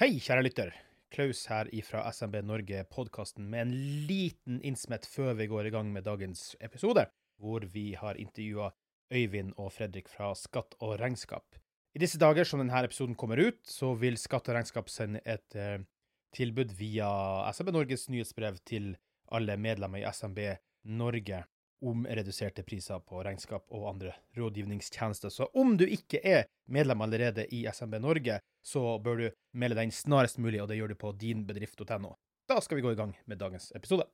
Hei, kjære lytter. Klaus her ifra SMB Norge, podkasten med en liten innsmett før vi går i gang med dagens episode, hvor vi har intervjua Øyvind og Fredrik fra Skatt og regnskap. I disse dager som denne episoden kommer ut, så vil Skatt og regnskap sende et eh, tilbud via SMB Norges nyhetsbrev til alle medlemmer i SMB Norge om reduserte priser på regnskap og andre rådgivningstjenester. Så om du ikke er medlem allerede i SMB Norge, så bør du melde deg inn snarest mulig, og det gjør du på dinbedrift.no. Da skal vi gå i gang med dagens episode.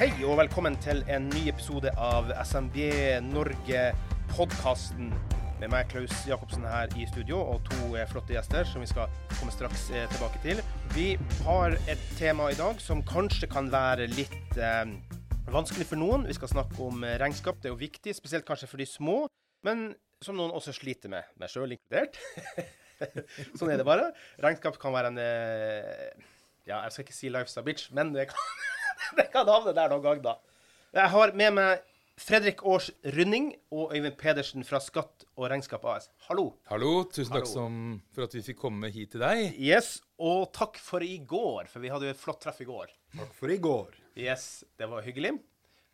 Hei og velkommen til en ny episode av SMB Norge-podkasten. Med meg, Klaus Jacobsen, her i studio, og to eh, flotte gjester som vi skal komme straks eh, tilbake til. Vi har et tema i dag som kanskje kan være litt eh, vanskelig for noen. Vi skal snakke om eh, regnskap. Det er jo viktig, spesielt kanskje for de små, men som noen også sliter med, meg sjøl inkludert. sånn er det bare. Regnskap kan være en eh, Ja, jeg skal ikke si lifestyle bitch, men det kan det kan havne der noen gang, da. Jeg har med meg Fredrik Aars Runding og Øyvind Pedersen fra Skatt og regnskap AS. Hallo. Hallo, tusen takk Hallo. som, for at vi fikk komme hit til deg. Yes, og takk for i går, for vi hadde jo et flott treff i går. Takk for i går. Yes, det var hyggelig.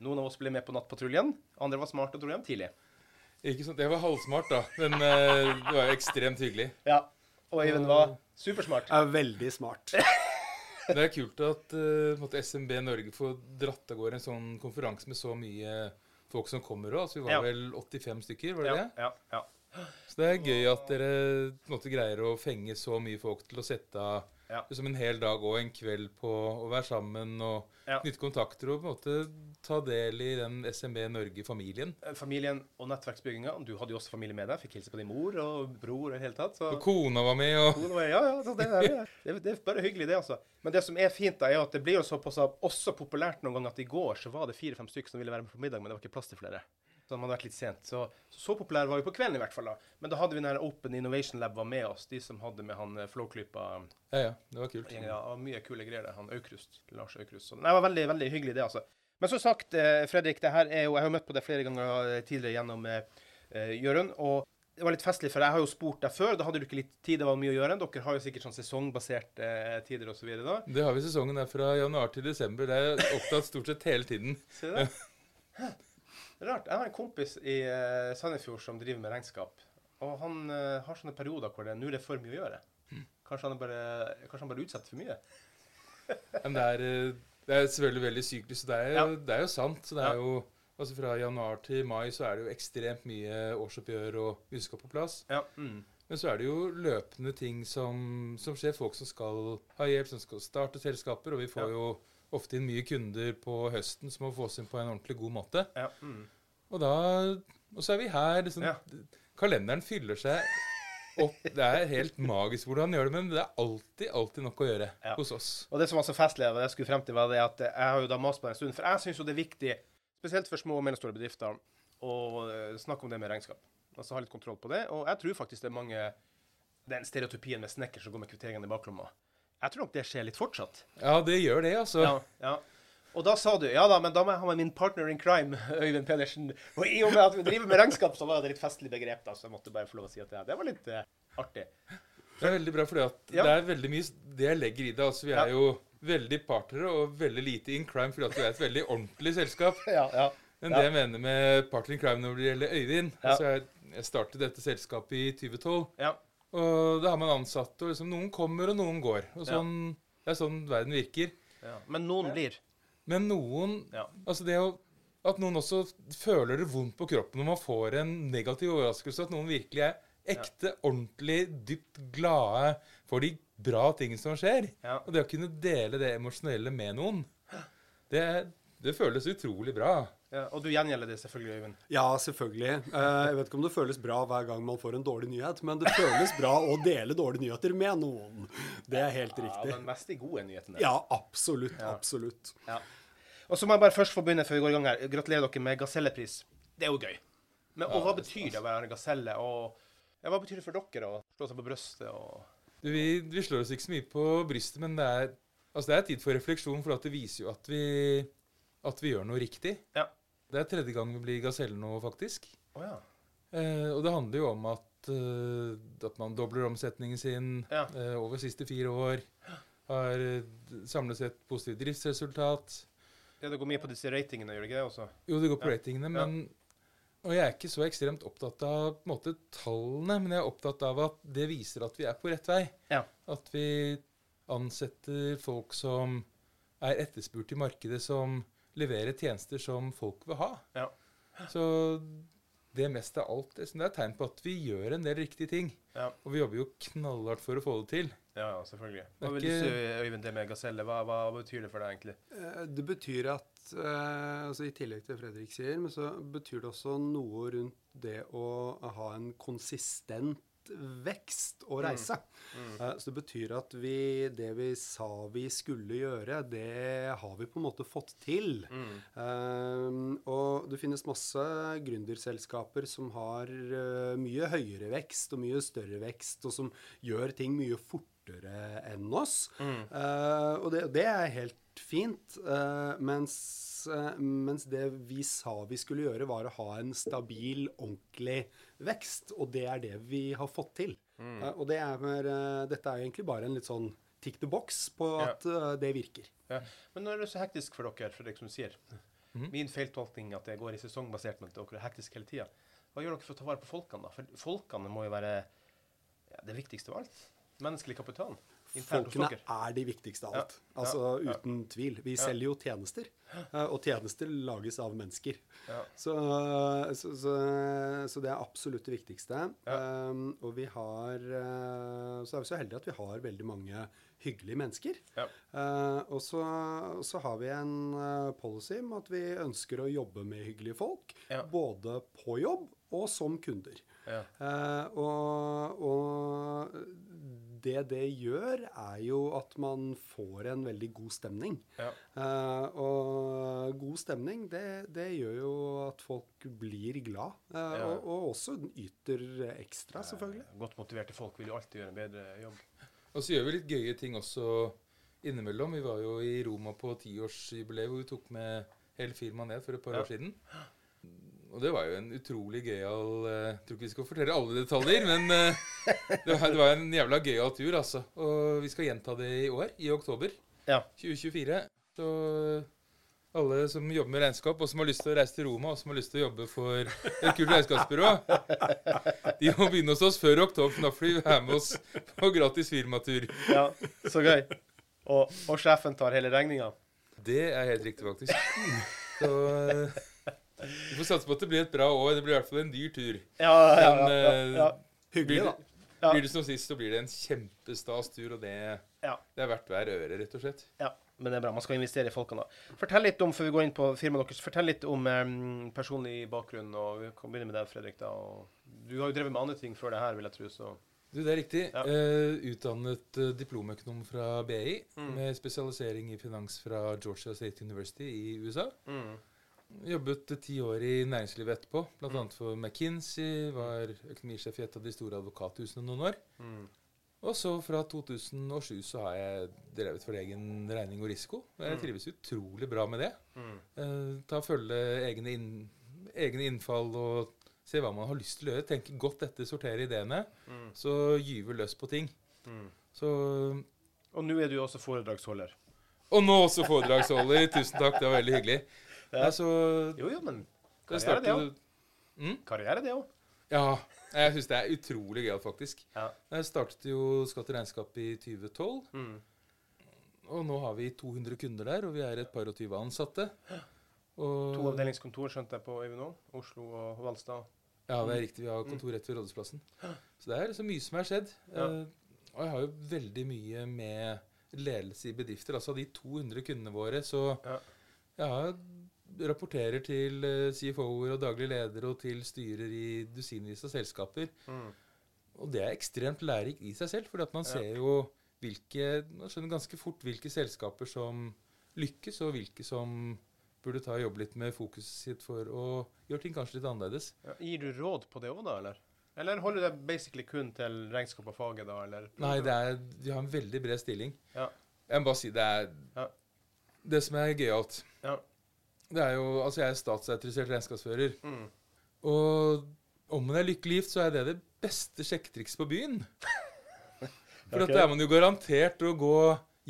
Noen av oss ble med på Nattpatruljen. Andre var smarte og dro hjem tidlig. Ikke sant, Jeg var halvsmart, da, men uh, det var jo ekstremt hyggelig. Ja. Og Øyvind var supersmart. Er veldig smart. Det er kult at eh, en måte SMB Norge får dratt av gårde en sånn konferanse med så mye folk som kommer òg. Altså, vi var Ja. vel 85 stykker, var det Ja, det? ja, ja. Så det er gøy at dere måte greier å fenge så mye folk til å sette av Ja. liksom en hel dag og en kveld på å være sammen og Ja. knytte kontakter og på en måte ta del i den SMB Norge-familien. Familien og nettverksbygginga. Du hadde jo også familie med deg. Fikk hilse på din mor og bror og i hele tatt. Så Og kona var med, og Ja, ja, så det, er, det, det er bare hyggelig, det, altså. Men det som er fint, da, er at det blir jo såpass også populært noen ganger at i går så var det fire-fem stykker som ville være med på middag, men det var ikke plass til flere. Så de hadde vært litt sent. Så, så, så populær var vi på kvelden i hvert fall. da. Men da hadde vi den her Open Innovation Lab var med oss, de som hadde med han eh, Flåklypa ja, ja, det var kult. Ja, var mye kule greier, det. Han Aukrust. Lars Aukrust. Så, nei, det var veldig, veldig hyggelig, det, altså. Men som sagt, eh, Fredrik, det her er jo Jeg har møtt på deg flere ganger eh, tidligere gjennom eh, Jørund. og det var litt festlig, for jeg har jo spurt deg før. Da hadde du ikke litt tid, det var mye å gjøre. Dere har jo sikkert sånn sesongbaserte eh, tider osv. da. Det har vi sesongen der fra januar til desember. Det er opptatt stort sett hele tiden. Se det? Rart. Jeg har en kompis i eh, Sandefjord som driver med regnskap. Og han uh, har sånne perioder hvor det nå er det for mye å gjøre. Kanskje han bare, kanskje han bare utsetter for mye. Men det er, eh, det er selvfølgelig veldig syklisk. så det er, Ja. det er jo sant. Så det Ja. er jo, altså Fra januar til mai så er det jo ekstremt mye årsoppgjør og utskap på plass. Ja. Mm. Men så er det jo løpende ting som, som skjer. Folk som skal ha hjelp, som skal starte selskaper. Og vi får Ja. jo ofte inn mye kunder på høsten som må fås inn på en ordentlig god måte. Ja. Mm. Og da Og så er vi her. Liksom, Ja. Kalenderen fyller seg opp. Det er helt magisk hvordan han gjør det, men det er alltid, alltid nok å gjøre Ja. hos oss. Og det som var så festlig, og jeg skulle frem til, var det at jeg har jo da mast på det en stund. For jeg syns jo det er viktig, spesielt for små og mellomstore bedrifter, å eh, snakke om det med regnskap. Altså ha litt kontroll på det. Og jeg tror faktisk det er mange Den stereotypien med snekker som går med kvitteringene i baklomma. Jeg tror nok det skjer litt fortsatt. Ja, det gjør det, altså. Ja, ja. Og da sa du ja da, men da må jeg ha med min partner in crime, Øyvind Pedersen. Og i og med at vi driver med regnskap, så var det litt festlig begrep, da, så jeg måtte bare få lov å si at det, det var litt eh, artig. Det er veldig bra, for Ja. det er veldig mye det jeg legger i det. Altså, vi er jo veldig partnere og veldig lite in crime fordi at vi er et veldig ordentlig selskap. Ja, ja. Men det jeg mener med partner in crime når det gjelder Øyvind altså jeg, jeg startet dette selskapet i 2012, ja. Og det har man ansatte, og liksom noen kommer og noen går. Og sånn, Det er sånn verden virker. ja. Men noen blir. Men noen Ja. Altså det å At noen også føler det vondt på kroppen når man får en negativ overraskelse. At noen virkelig er ekte, ordentlig, dypt glade for de bra tingene som skjer. Ja. Og det å kunne dele det emosjonelle med noen, det, det føles utrolig bra. Ja, og du gjengjelder det selvfølgelig, Øyvind. Ja, selvfølgelig. Eh, jeg vet ikke om det føles bra hver gang man får en dårlig nyhet, men det føles bra å dele dårlige nyheter med noen. Det er helt Ja, riktig. men mest de gode nyhetene. Ja, absolutt. Ja. Absolutt. Ja. Og så må jeg bare først få begynne før vi går i gang her. Gratulerer dere med Gasellepris. Det er jo gøy. Men, og hva betyr det å være gaselle? Og ja, hva betyr det for dere å slå seg på brystet og Du, vi, vi slår oss ikke så mye på brystet, men det er, altså det er tid for refleksjon, for at det viser jo at vi, at vi gjør noe riktig. Ja. Det er tredje gang vi blir gaselle nå, faktisk. Oh, ja. Eh, og det handler jo om at, eh, at man dobler omsetningen sin Ja. eh, over siste fire år. Har eh, samlet sett positivt driftsresultat. ja. Det går mye på disse ratingene, gjør det ikke det også? Jo, det går på ratingene, men Og jeg er ikke så ekstremt opptatt av måte, tallene, men jeg er opptatt av at det viser at vi er på rett vei. Ja. At vi ansetter folk som er etterspurt i markedet, som leverer tjenester som folk vil ha. Ja. Så det mest av alt det er et tegn på at vi gjør en del riktige ting. Ja. Og vi jobber jo knallhardt for å få det til. Ja, ja, selvfølgelig. Det Hva vil du si, Øyvind, det med gaselle? Hva, hva betyr det for deg, egentlig? Eh, Det betyr at eh, altså I tillegg til Fredrik sier, men så betyr det også noe rundt det å ha en konsistent vekst og reise. Eh, Så det betyr at vi, det vi sa vi skulle gjøre, det har vi på en måte fått til. Eh, og det finnes masse gründerselskaper som har eh, mye høyere vekst og mye større vekst, og som gjør ting mye fortere enn oss. Uh, og det, det er helt fint. Uh, mens, mens det vi sa vi skulle gjøre, var å ha en stabil, ordentlig vekst. Og det er det vi har fått til. Eh, og det er, eh, dette er egentlig bare en litt sånn tick the box på at eh, det virker. Ja. Men når er det så hektisk for dere, for dere som sier? mm. Min feiltolkning at det går i sesongbasert, men at dere er hektiske hele tida. Hva gjør dere for å ta vare på folkene, da? For folkene må jo være ja, det viktigste av alt. Menneskelig kapital. Folkene er de viktigste av Ja, alt. Altså ja, ja. uten tvil. Vi selger jo tjenester, eh, og tjenester lages av mennesker. Ja. Så, så, så, så det er absolutt det viktigste. Um, og vi har eh, Så er vi så heldige at vi har veldig mange hyggelige mennesker. Ja. Eh, og så, så har vi en policy om at vi ønsker å jobbe med hyggelige folk. Både på jobb og som kunder. Ja. Eh, og, og det det gjør, er jo at man får en veldig god stemning. Ja. Uh, og god stemning, det, det gjør jo at folk blir glad. Uh, Ja. og, og også yter ekstra, selvfølgelig. Godt motiverte folk vil jo alltid gjøre en bedre jobb. Og så gjør vi litt gøye ting også innimellom. Vi var jo i Roma på tiårsjubileet hvor vi tok med hele firmaet ned for et par Ja. år siden. Og det var jo en utrolig gøyal eh, Jeg tror ikke vi skal fortelle alle detaljer, men eh, det, var, det var en jævla gøyal tur, altså. Og vi skal gjenta det i år, i oktober Ja. 2024. Så alle som jobber med regnskap, og som har lyst til å reise til Roma, og som har lyst til å jobbe for et kult regnskapsbyrå, de må begynne hos oss før oktober, for da får de være med oss på gratis firmatur. ja, så gøy. Og, og sjefen tar hele regninga. Det er helt riktig, faktisk. Så eh, vi får satse på at det blir et bra år. Det blir i hvert fall en dyr tur. Ja, ja, ja. Men ja, eh, ja. Hyggelig, blir, da. Ja. blir det som sist, så blir det en kjempestas tur, og det, Ja. det er verdt hver øre, rett og slett. Ja, men det er bra. Man skal investere i folkene. Fortell litt om, før vi går inn på firmaet deres, fortell litt om um, personlig bakgrunn. og Vi kan begynne med deg, Fredrik. da. Og du har jo drevet med andre ting før det her, vil jeg tro. så... Du, det er riktig. Ja. Uh, utdannet uh, diplomøkonom fra BI, Mm. med spesialisering i finans fra Georgia State University i USA. Mm. Jobbet ti år i næringslivet etterpå, bl.a. Mm. for McKinsey. Var økonomisjef i et av de store advokathusene noen år. Mm. Og så fra 2007 så har jeg drevet for egen regning og risiko. Jeg Mm. trives utrolig bra med det. Mm. Eh, ta Følge egne, inn, egne innfall og se hva man har lyst til å gjøre. Tenke godt etter, sortere ideene. Mm. Så gyve løs på ting. Mm. Så Og nå er du også foredragsholder. Og nå også foredragsholder. Tusen takk, det var veldig hyggelig. Ja. Altså, Jo, jo, men karriere, det òg. mm? Karriere, det òg. Ja. Jeg syns det er utrolig gøy, faktisk. Ja. Jeg startet jo Skatt og regnskap i 2012. Mm. Og nå har vi 200 kunder der, og vi er et par og tyve ansatte. Og, To avdelingskontor skjønte jeg på Øyvind òg. Oslo og Valstad. Ja, det er riktig. Vi har kontor rett ved Rådhusplassen. Så det er så mye som har skjedd. Ja. Eh, og jeg har jo veldig mye med ledelse i bedrifter. Altså de 200 kundene våre, så Ja. jeg rapporterer til eh, CFO-er og daglig leder og til styrer i dusinvis av selskaper. Mm. Og det er ekstremt lærerikt i seg selv, fordi at man Ja. ser jo hvilke Man skjønner ganske fort hvilke selskaper som lykkes, og hvilke som burde ta og jobbe litt med fokuset sitt for å gjøre ting kanskje litt annerledes. Ja. Gir du råd på det òg, da, eller? Eller holder du deg basically kun til regnskap og faget, da? eller? Nei, det er, vi har en veldig bred stilling. Ja. Jeg må bare si det er Ja. Det som er gøyalt Ja. Det er jo Altså, jeg er statsautorisert regnskapsfører. Mm. Og om man er lykkelig gift, så er det det beste sjekketrikset på byen. For at da er man jo garantert å gå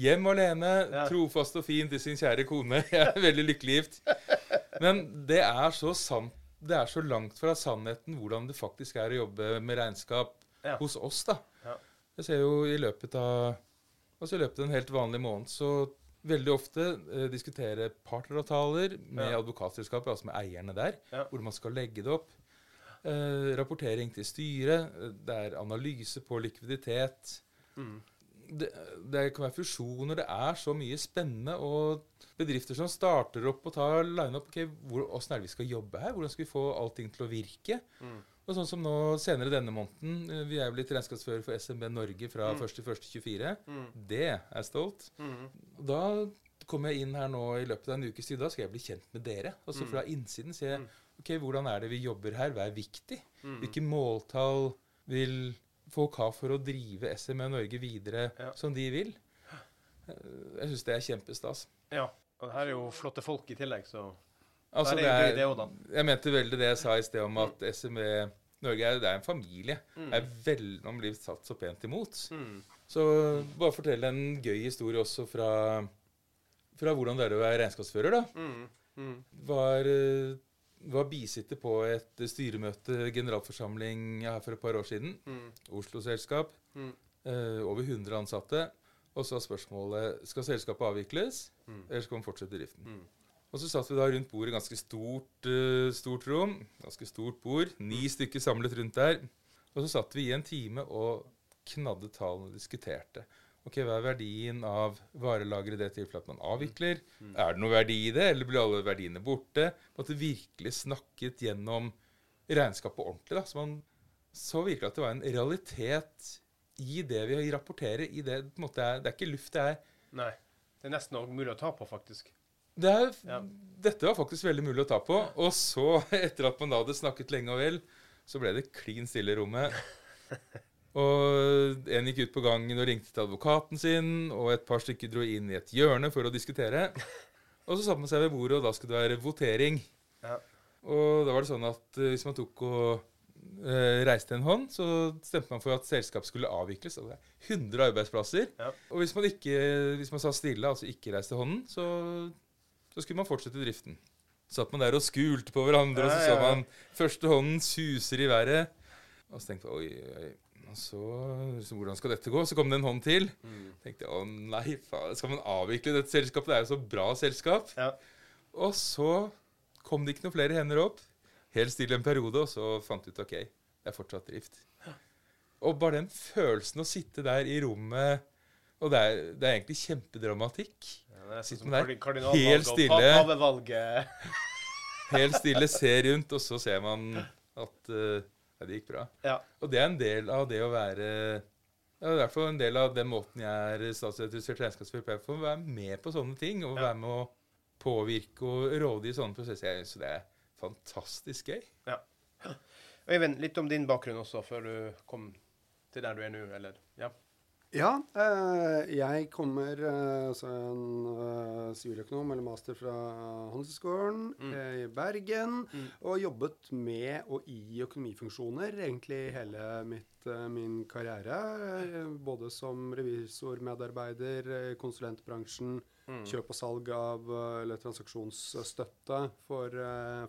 hjem alene, Ja. trofast og fin til sin kjære kone. Jeg er veldig lykkelig gift. Men det er så sant Det er så langt fra sannheten hvordan det faktisk er å jobbe med regnskap Ja. hos oss, da. Ja. Jeg ser jo i løpet av Altså i løpet av en helt vanlig måned så veldig ofte eh, diskutere partneravtaler med Ja. advokatselskapet, altså med eierne der, Ja. hvor man skal legge det opp. Eh, rapportering til styret. eh, Det er analyse på likviditet. Mm. Det, det kan være fusjoner. Det er så mye spennende. Og bedrifter som starter opp og tar line up. ok, hvor, Åssen er det vi skal jobbe her? Hvordan skal vi få allting til å virke? Mm. Og sånn som nå senere denne måneden. eh, Vi er jo blitt regnskapsfører for SMB Norge fra Mm. 1.1.24. Mm. Det er stolt. Mm. Da kommer jeg inn her nå i løpet av en ukes tid. Da skal jeg bli kjent med dere. Altså så fra innsiden se Mm. ok, hvordan er det vi jobber her. Hva er viktig? Mm. Hvilke måltall vil folk ha for å drive SME Norge videre Ja. som de vil? Eh, Jeg syns det er kjempestas. Ja. Og det her er jo flotte folk i tillegg, så Altså, det er det er, jeg mente veldig det jeg sa i sted om at SME Norge er, det er en familie. Mm. Er vel, Man blir satt så pent imot. Mm. Så bare fortell en gøy historie også fra, fra hvordan det er å være regnskapsfører. da. Mm. Mm. Var, eh, var bisitter på et styremøte, generalforsamling, her for et par år siden. Mm. Oslo-selskap. Mm. eh, over 100 ansatte. Og så var spørsmålet skal selskapet avvikles, Mm. eller skal man fortsette driften. Mm. Og så satt vi da rundt bordet, ganske stort, eh, stort rom, ganske stort bord, ni stykker samlet rundt der. Og så satt vi i en time og knadde tallene og diskuterte. Ok, Hva er verdien av varelageret i det tilfellet at man avvikler? Mm. Er det noe verdi i det, eller blir alle verdiene borte? At det virkelig snakket gjennom regnskapet ordentlig. da, Så man så virkelig at det var en realitet i det vi rapporterer. i Det på en måte er, det er ikke luft, det er Nei. Det er nesten mulig å ta på, faktisk. Det er, Ja. Dette var faktisk veldig mulig å ta på. Og så, etter at man da hadde snakket lenge og vel, så ble det klin stille i rommet. Og en gikk ut på gangen og ringte til advokaten sin, og et par stykker dro inn i et hjørne for å diskutere. Og så satte man seg ved bordet, og da skulle det være votering. Ja. Og da var det sånn at eh, hvis man tok og eh, reiste en hånd, så stemte man for at selskapet skulle avvikles. Og det er 100 arbeidsplasser. Ja. Og hvis man, ikke, hvis man sa stille, altså ikke reiste hånden, så, så skulle man fortsette driften. Satt man der og skulte på hverandre, og så Ja, ja, så man første hånden suser i været. Og så tenkte jeg oi, oi. Og så, så hvordan skal dette gå? Så kom det en hånd til. Mm. tenkte jeg, å nei, faen, skal man avvikle dette selskapet? Det er jo så bra selskap. Ja. Og så kom det ikke noen flere hender opp. Helt stille en periode, og så fant vi ut ok, det er fortsatt drift. Og bare den følelsen å sitte der i rommet Og det er, det er egentlig kjempedramatikk. Ja, er Sitter der helt stille. Helt stille, ser rundt, og så ser man at uh, ja, det gikk bra. Ja. Og det er en del av det å være ja, I hvert fall en del av den måten jeg er statsautorisert regnskapsfører på. Å være med på sånne ting, og være med å påvirke og råde i sånne prosesser. Jeg synes det er fantastisk gøy. Ja. Øyvind, litt om din bakgrunn også, før du kom til der du er nå, eller? Ja. Ja, eh, jeg kommer eh, altså en eh, siviløkonom eller master fra Handelshøyskolen Mm. i Bergen. Mm. Og jobbet med og i økonomifunksjoner egentlig hele mitt, min karriere. både som revisormedarbeider, konsulentbransjen, Mm. kjøp og salg av eller transaksjonsstøtte for,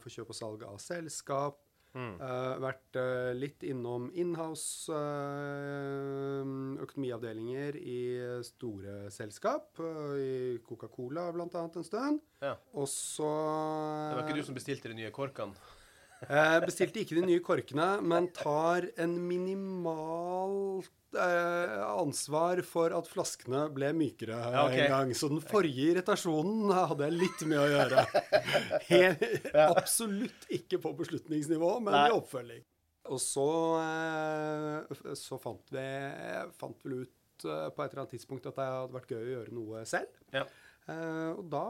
for kjøp og salg av selskap. Mm. Uh, vært uh, litt innom inhouse uh, økonomiavdelinger i store selskap. I Coca-Cola annet en stund. Ja. Og så Det var ikke du som bestilte de nye korkene? Eh, bestilte ikke de nye korkene, men tar en minimalt eh, ansvar for at flaskene ble mykere Ja, okay. en gang. Så den forrige irritasjonen hadde jeg litt med å gjøre. Helt, Absolutt ikke på beslutningsnivå, men Nei. i oppfølging. Og så, eh, så fant vi fant vel ut eh, på et eller annet tidspunkt at det hadde vært gøy å gjøre noe selv. Ja. Eh, og da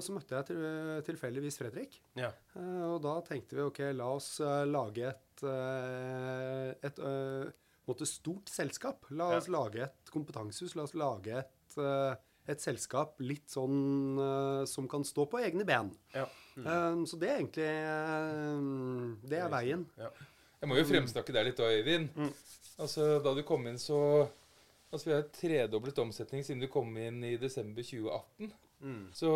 så møtte jeg til, tilfeldigvis Fredrik. Ja. Eh, Og da tenkte vi ok, la oss eh, lage et eh, et eh, måte stort selskap. La oss lage et kompetansehus. La oss lage et, eh, et selskap litt sånn eh, som kan stå på egne ben. Ja. Eh, så det er egentlig eh, Det er veien. Jeg må jo fremsnakke deg litt da, Øyvind. Mm. Altså, Da du kom inn, så Altså, Vi har tredoblet omsetning siden du kom inn i desember 2018. Mm. Så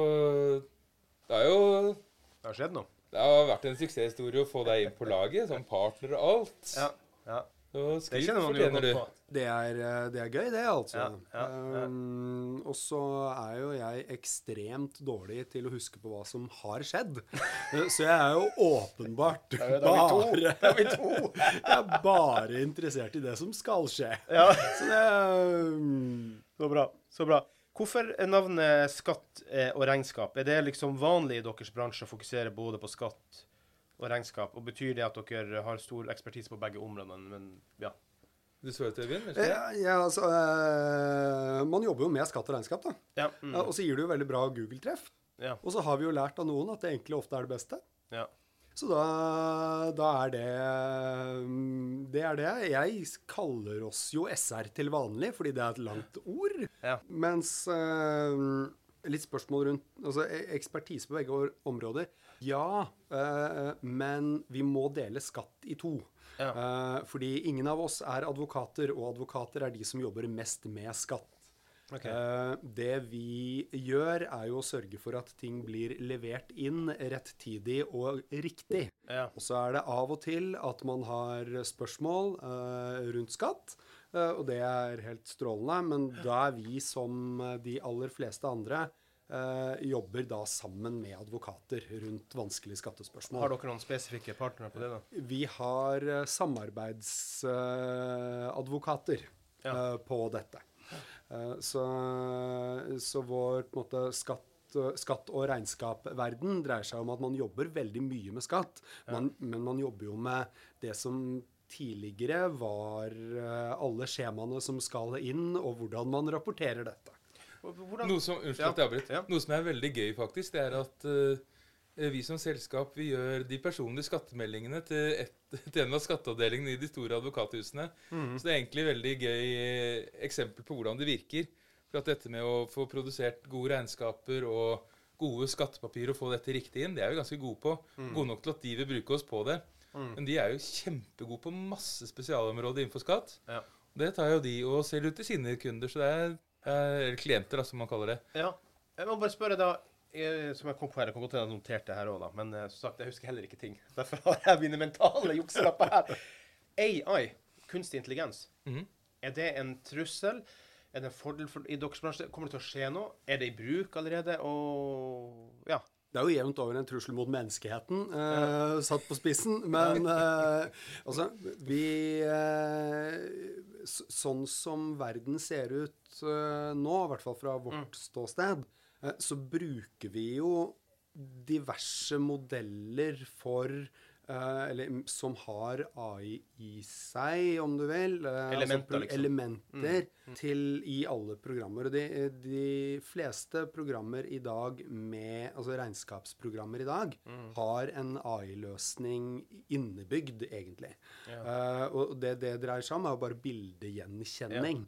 det har jo Det har skjedd noe. det har vært en suksesshistorie å få deg inn på laget, som partner og alt. Ja. ja. Det skryt kjenner man jo fortjener du. på. Det er, eh, det er gøy, det, altså. Ja, ja, ja. Um, og så er jo jeg ekstremt dårlig til å huske på hva som har skjedd. Eh, så jeg er jo åpenbart er bare er. Jeg er bare interessert i det som skal skje. Ja. Så det um, Så bra. Så bra. Hvorfor navnet skatt eh, og regnskap? Er det liksom vanlig i deres bransje å fokusere både på skatt og regnskap? Og betyr det at dere har stor ekspertise på begge områdene? Men ja. Du svarer til Øyvind? ja, ja, altså, eh, Man jobber jo med skatt og regnskap, da. Ja. Mm. Ja, Og så gir det jo veldig bra Google-treff. ja. Og så har vi jo lært av noen at det egentlig ofte er det beste. ja. Så da, da er det mm, Det er det. Jeg kaller oss jo SR til vanlig, fordi det er et langt ord. Ja. Mens eh, Litt spørsmål rundt altså e- ekspertise på begge områder. Ja, eh, men vi må dele skatt i to. Ja. Eh, fordi ingen av oss er advokater, og advokater er de som jobber mest med skatt. Okay. Eh, det vi gjør, er jo å sørge for at ting blir levert inn rettidig og riktig. Ja. Og så er det av og til at man har spørsmål rundt skatt, og det er helt strålende, men da er vi som de aller fleste andre jobber da sammen med advokater rundt vanskelige skattespørsmål. Har dere noen spesifikke partnere på det, da? Vi har eh, samarbeidsadvokater Ja. eh, på dette. Eh, så, så vår måte, skatt, skatt- og regnskapverden dreier seg om at man jobber veldig mye med skatt, man, men man jobber jo med det som tidligere var eh, alle skjemaene som skal inn, og hvordan man rapporterer dette. Hvordan? Noe som, unnskyld at jeg avbryter. ja. Noe som er veldig gøy, faktisk, det er at uh, vi som selskap vi gjør de personlige skattemeldingene til, et, til en av skatteavdelingene i de store advokathusene. Mm. Så det er egentlig veldig gøy eh, eksempel på hvordan det virker. For at dette med å få produsert gode regnskaper og gode skattepapirer og få dette riktig inn, det er vi ganske gode på. Mm. Gode nok til at de vil bruke oss på det. Men de er jo kjempegode på masse spesialområder innenfor skatt. Ja. Det tar jo de og selger ut til sine kunder, så det er Eller klienter, da, som man kaller det. Ja. Jeg må bare spørre, da eh, Som jeg kom på her, jeg kan godt hende jeg noterte det her òg, da. Men eh, som sagt, jeg husker heller ikke ting. Derfor har jeg mine mentale jukselapper her. AI, kunstig intelligens, Mhm. er det en trussel? Er det en fordel for, i deres bransje? Kommer det til å skje noe? Er det i bruk allerede? Og ja. Det er jo jevnt over en trussel mot menneskeheten, eh, satt på spissen. Men eh, altså Vi eh, Sånn som verden ser ut eh, nå, i hvert fall fra vårt ståsted, eh, så bruker vi jo diverse modeller for eller som har AI i seg, om du vil. eh, Elementer, altså, liksom. Elementer til i alle programmer. Og de, de fleste programmer i dag med Altså regnskapsprogrammer i dag har en AI-løsning innebygd, egentlig. Eh, og det det dreier seg om, er jo bare bildegjenkjenning.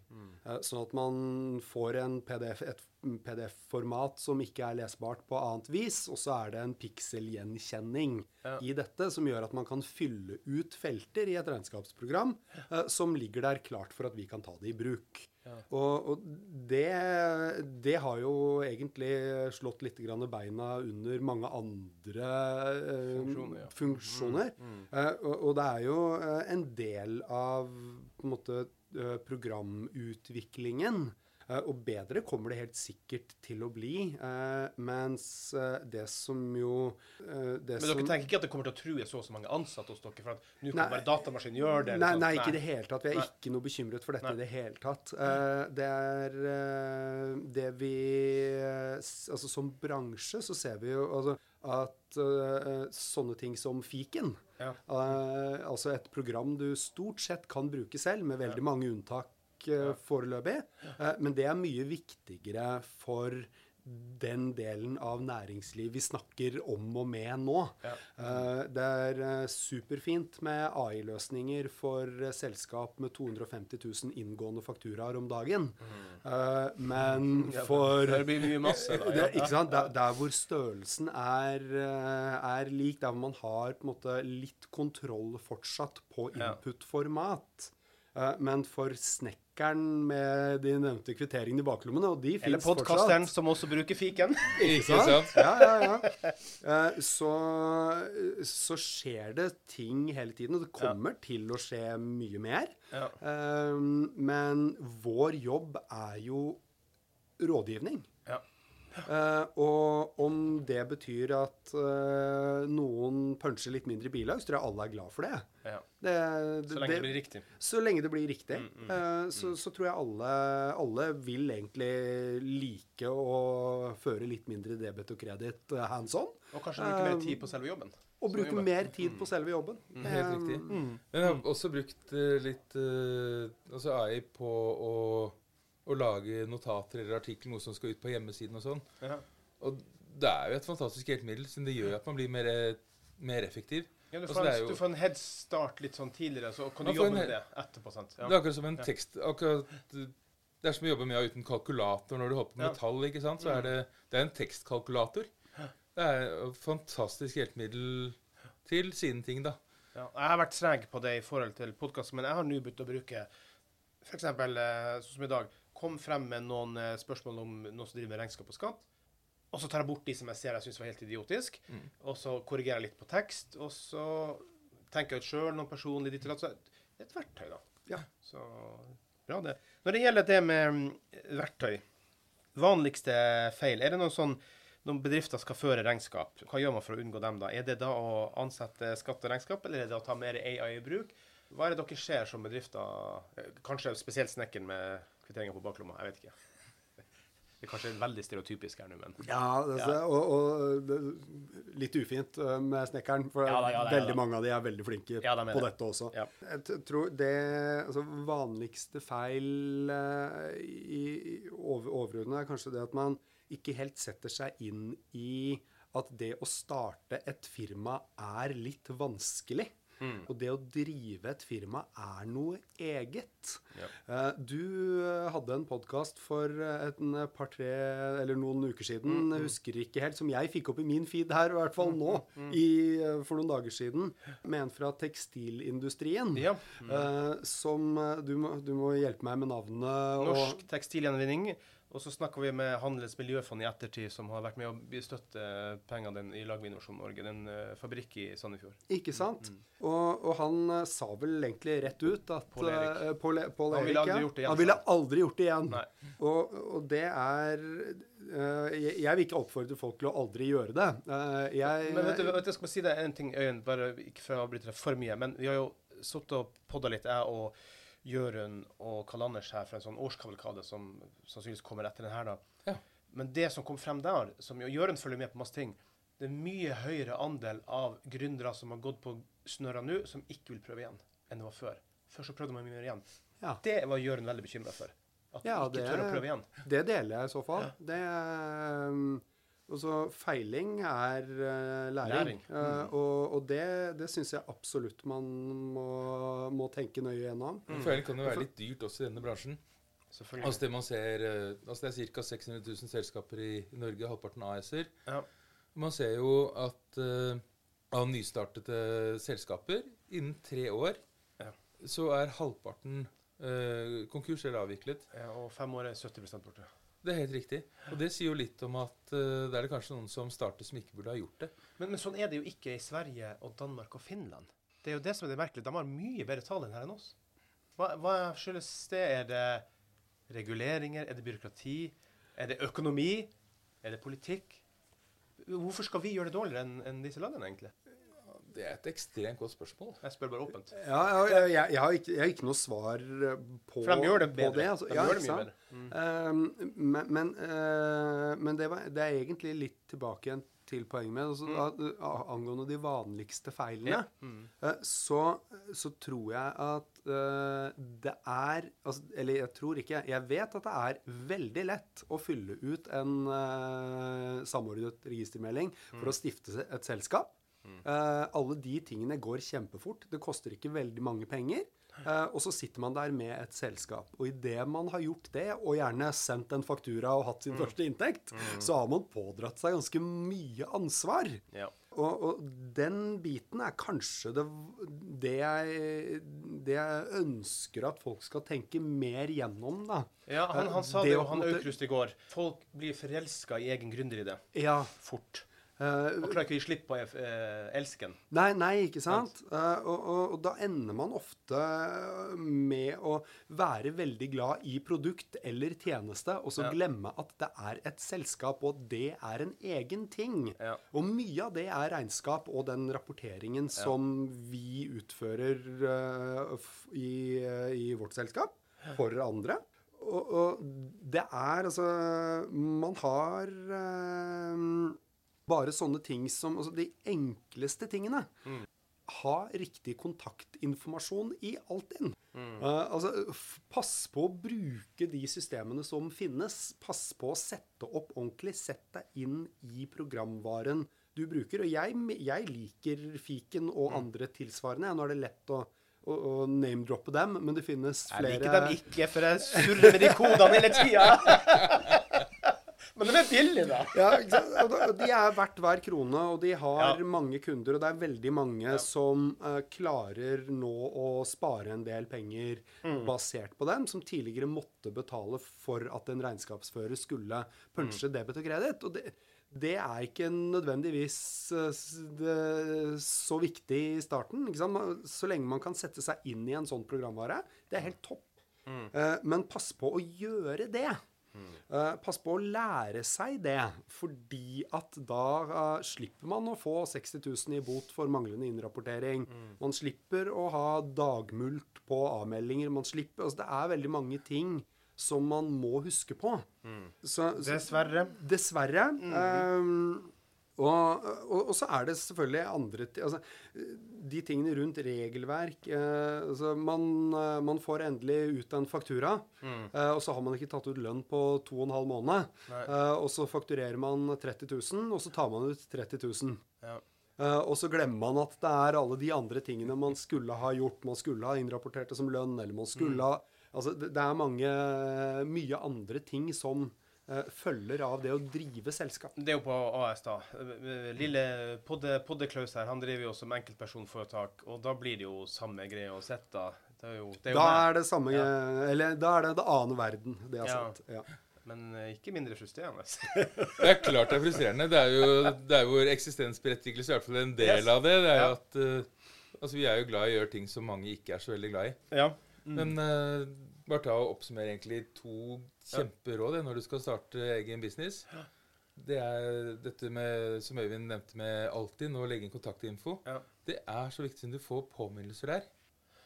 Eh, sånn at man får en PDF, et PDF-format som ikke er lesbart på annet vis, og så er det en pikselgjenkjenning Ja. i dette som gjør at man kan fylle ut felter i et regnskapsprogram eh, som ligger der klart for at vi kan ta det i bruk. Og, og det, det har jo egentlig slått litt grann beina under mange andre eh, Funksjoner, ja. funksjoner. Eh, og, og det er jo eh, en del av på en måte eh, programutviklingen. Eh, og bedre kommer det helt sikkert til å bli. eh, mens eh, det som jo det Men som, dere tenker ikke at det kommer til å true så og så mange ansatte hos dere? For at nå Nei. kan bare datamaskinen gjøre det? Nei, liksom? nei, ikke i det hele tatt. Vi er Nei. ikke noe bekymret for dette Nei. i det hele tatt. Det er det vi Altså som bransje så ser vi jo altså, at uh, sånne ting som fiken Ja. uh, Altså et program du stort sett kan bruke selv, med veldig mange unntak eh, foreløpig. Eh, men det er mye viktigere for den delen av næringsliv vi snakker om og med nå. Ja. Eh, det er superfint med AI-løsninger for selskap med 250 000 inngående fakturaer om dagen. Mm. men for... Det blir mye masse, da. Ja. ikke sant? Der, der hvor størrelsen er, er lik, der hvor man har på en måte litt kontroll fortsatt på input-format. Men for snekkeren med de nevnte kvitteringene i baklommene, og de Eller podkasteren som også bruker fiken. Ikke sant? Ja, ja, ja. Eh, Så, så skjer det ting hele tiden, og det kommer til å skje mye mer. Ja. Eh, Men vår jobb er jo rådgivning. Eh, og om det betyr at eh, noen puncher litt mindre bilag, så tror jeg alle er glad for det. Ja. det, Så lenge det blir riktig. så lenge det blir riktig, Mm, eh, så, så tror jeg alle, alle vil egentlig like å føre litt mindre debet og kreditt hands on. Og kanskje bruke mer tid på selve jobben. Og bruke jobber. mer tid på selve jobben. Helt Eh, riktig. Mm. Men jeg har også brukt litt altså AI på å, å lage notater eller artikler, noe som skal ut på hjemmesiden og sånn. Ja. Og det er jo et fantastisk hjelpemiddel, siden det gjør at man blir mer, mer effektiv. Ja, du, Altså, får det en, du får en head start litt sånn tidligere, så kan du jobbe med det etterpå. sant? Det er akkurat som en Ja. tekst akkurat, Det er som å jobbe med uten kalkulator når du holder på med Ja. metall. ikke sant? Så er det, det er en tekstkalkulator. Det er et fantastisk hjelpemiddel til sine ting, da. Ja. Jeg har vært treg på det i forhold til podkast, men jeg har nå begynt å bruke f.eks. sånn som i dag. Kom frem med noen eh, spørsmål om noen som driver med regnskap og skatt. Og så tar jeg bort de som jeg ser jeg syns var helt idiotisk. Mm. Og så korrigerer jeg litt på tekst. Og så tenker jeg ut sjøl noen personlig ditt og datt. Så det er et verktøy, da. Ja. Så bra, det. Når det gjelder det med mm, verktøy, vanligste feil Er det noen sånn når bedrifter skal føre regnskap, hva gjør man for å unngå dem da? Er det da å ansette skatt og regnskap, eller er det å ta mer AI i bruk? Hva er det dere ser som bedrifter, eh, kanskje spesielt snekkeren med kvitteringer på baklomma, jeg vet ikke. Det er kanskje veldig stereotypisk her nå, men Ja, altså, Og, og det, litt ufint eh, med snekkeren, for Ja da, ja da, veldig mange av de er veldig flinke Ja, på det. dette også. Ja. Jeg tror det altså, vanligste feil eh, i, over, overordnet er kanskje det at man ikke helt setter seg inn i at det å starte et firma er litt vanskelig. Mm. Og det å drive et firma er noe eget. Ja. Eh, Du eh, hadde en podkast for et par-tre eller noen uker siden, Mm, jeg husker ikke helt, som jeg fikk opp i min feed her, i hvert fall nå, mm. i, eh, for noen dager siden, med en fra tekstilindustrien. ja. eh, som eh, du må, du må hjelpe meg med navnet. Norsk tekstilgjenvinning. Og så snakka vi med Handelens miljøfond i ettertid, som har vært med å støtte pengene den, i lag med Innovasjon Norge. Den uh, eh, fabrikk i Sandefjord. Ikke sant? Og, og han eh, sa vel egentlig rett ut at Pål Erik. uh, Pål Han ville igjen, Han ville aldri gjort det igjen. Og, og det er uh, jeg, jeg vil ikke oppfordre folk til å aldri gjøre det. Eh, jeg, Men vet du, vet du, jeg skal bare si deg en ting, Øyen, bare ikke for å avbryte deg for mye. Men vi har jo sittet og podda litt, jeg og Jørund og Karl Anders her, for en sånn årskavalkade som sannsynligvis kommer etter den her, da. Ja. Men det som kom frem der, som Jørund følger med på masse ting, det er mye høyere andel av gründere som har gått på snørra nå, som ikke vil prøve igjen, enn det var før. Før så prøvde man mye mer igjen. Ja. Det var Jørund veldig bekymra for. At Ja, de ikke det- tør å prøve igjen. Det deler jeg i så fall. Det um, altså, feiling er uh, læring. Læring. Mm. Uh, og, og det, det syns jeg absolutt man må, må tenke nøye gjennom. Mm. Feiling kan jo være litt dyrt også i denne bransjen. Altså det man ser, uh, altså det er ca. 600 000 selskaper i, Norge, halvparten AS-er. Ja. Man ser jo at eh, av nystartede selskaper innen tre år Ja. så er halvparten eh, konkurs eller avviklet. Ja, og fem år er 70% borte. Det er helt riktig. Og det sier jo litt om at uh, det er det kanskje noen som starter som ikke burde ha gjort det. Men, men sånn er det jo ikke i Sverige og Danmark og Finland. Det er jo det som er det merkelige. De har mye bedre tall enn her enn oss. Hva, hva skyldes det? Er det reguleringer? Er det byråkrati? Er det økonomi? Er det politikk? Hvorfor skal vi gjøre det dårligere enn enn disse landene, egentlig? Det er et ekstremt godt spørsmål. Jeg spør bare åpent. Ja, ja, jeg, jeg, jeg, har ikke, jeg har ikke noe svar eh, på, For de gjør det på bedre. det. Altså. De Ja, gjør det mye bedre. Mm. Um, men men, uh, men det, var, det er egentlig litt tilbake igjen til poenget med altså, da, Angående de vanligste feilene, Mm. uh, så, så tror jeg at uh, det er altså, Eller jeg tror ikke. Jeg vet at det er veldig lett å fylle ut en uh, samordnet registermelding for å stifte et selskap. Eh, alle de tingene går kjempefort. Det koster ikke veldig mange penger. Uh, og så sitter man der med et selskap. Og idet man har gjort det, og gjerne sendt en faktura og hatt sin første inntekt, så har man pådratt seg ganske mye ansvar. Ja. Og, og den biten er kanskje det, det, jeg, det jeg ønsker at folk skal tenke mer gjennom, da. Ja, han, han sa Det jo, han Aukrust i går. Folk blir forelska i egen gründeridé Ja. fort. Eh, Og klarer ikke å gi slipp på uh, elsken. Nei, nei, ikke sant? Uh, og, og, og da ender man ofte med å være veldig glad i produkt eller tjeneste, og så Ja. glemme at det er et selskap, og det er en egen ting. Ja. Og mye av det er regnskap og den rapporteringen som vi utfører i, i vårt selskap for andre. Og, og det er altså Man har bare sånne ting som Altså de enkleste tingene. Ha riktig kontaktinformasjon i Altinn. Eh, altså, pass på å bruke de systemene som finnes. Pass på å sette opp ordentlig. Sett deg inn i programvaren du bruker. Og jeg, jeg liker fiken og andre tilsvarende. Nå er det lett å, å, name-droppe dem, men det finnes Jeg flere liker dem ikke, for jeg surrer med de kodene hele tida. Men de er billige, da. Ja, De er verdt hver krone, og de har Ja. mange kunder. Og det er veldig mange som uh, klarer nå å spare en del penger Mm. basert på dem, som tidligere måtte betale for at en regnskapsfører skulle punche Mm. debet og kreditt. Og det, det er ikke nødvendigvis eh, så viktig i starten. Så lenge man kan sette seg inn i en sånn programvare, det er helt topp. Mm. Eh, men pass på å gjøre det. Eh, pass på å lære seg det, fordi at da uh, slipper man å få 60 000 i bot for manglende innrapportering. Man slipper å ha dagmult på avmeldinger. Man slipper, altså det er veldig mange ting som man må huske på. Så, så, Dessverre. Dessverre. ehm, og, og, og så er det selvfølgelig andre ting altså, De tingene rundt regelverk eh, altså man, eh, man får endelig ut en faktura, eh, og så har man ikke tatt ut lønn på to og en halv måned. Eh, og så fakturerer man 30 000, og så tar man ut 30 000. Ja. Eh, og så glemmer man at det er alle de andre tingene man skulle ha gjort. Man skulle ha innrapportert det som lønn, eller man skulle ha Altså, det, det er mange mye andre ting som eh, følger av det å drive selskap. Det er jo på AS, da. Lille Podde, Podde Klaus her, han driver jo som enkeltpersonforetak, og da blir det jo samme greie å sette. Det er jo, det er jo Da er det samme Eller da er det det annen verden. Det er Ja. sant. Ja. men eh, ikke mindre frustrerende. Det er klart det er frustrerende. Det er jo, det er jo vår eksistensberettigelse, i hvert fall en del Yes. av det. Det er Ja. at eh, Altså, vi er jo glad i å gjøre ting som mange ikke er så veldig glad i. ja. Men eh, bare ta og oppsummere egentlig to kjemperåd eh, når du skal starte egen business. Det er dette med, som Øyvind nevnte med Altinn, å legge inn kontaktinfo. Ja. Det er så viktig som du får påminnelser der.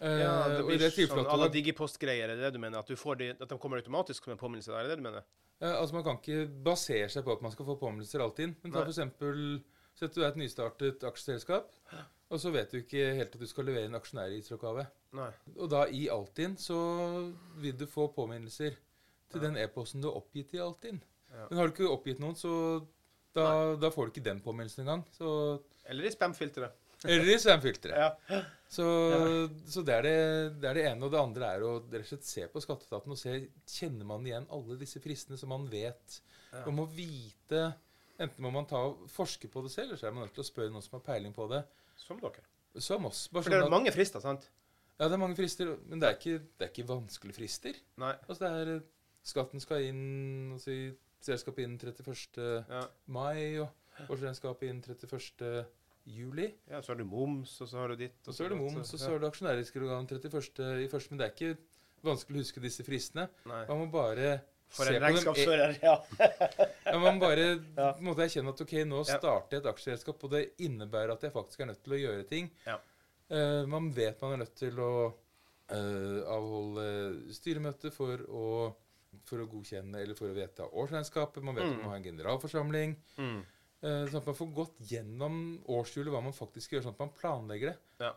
Eh, ja, det blir det sånn alle à la Digipost-greier, er det det du mener? At, du får de, at de kommer automatisk med påminnelser påminnelse der, er det det du mener? Ja, altså Man kan ikke basere seg på at man skal få påminnelser alltid. Men ta f.eks. Sett du er et nystartet aksjeselskap, og så vet du ikke helt at du skal levere en aksjonærregistreroppgave. Nei. Og da i Altinn så vil du få påminnelser til den e-posten du har oppgitt i Altinn. Ja. Men har du ikke oppgitt noen, så da, da får du ikke den påminnelsen engang. Så, Eller i spam-filteret. eller i spam-filteret. Ja. Så, så det, er det, det er det ene. Og det andre er å rett og slett se på skatteetaten og se kjenner man igjen alle disse fristene som man vet. Ja. Man må vite Enten må man ta og forske på det selv, eller så er man nødt til å spørre noen som har peiling på det. Som dere. Som oss. Bare For det sånn er at, mange frister, sant? ja, det er mange frister, men det er ikke, det er ikke vanskelige frister. Nei. Altså det er eh, Skatten skal inn altså, i Selskapet inn 31. Ja. mai, og årsregnskapet inn 31. juli. ja, så har du moms, og så har du ditt. Og så er det moms, og så er det organ 31. i første. Men det er ikke vanskelig å huske disse fristene. Nei. Man må bare For en regnskapsfører, ja. Ja, man bare Ja. måtte erkjenne at ok, nå starter jeg et aksjeselskap, og det innebærer at jeg faktisk er nødt til å gjøre ting. Ja. Uh, man vet man er nødt til å uh, avholde styremøte for å, for å godkjenne eller for å vedta årsregnskapet. Man vet Mm. man må ha en generalforsamling. Mm. Uh, Sånn at man får gått gjennom årshjulet hva man faktisk gjør, sånn at man planlegger det. Ja.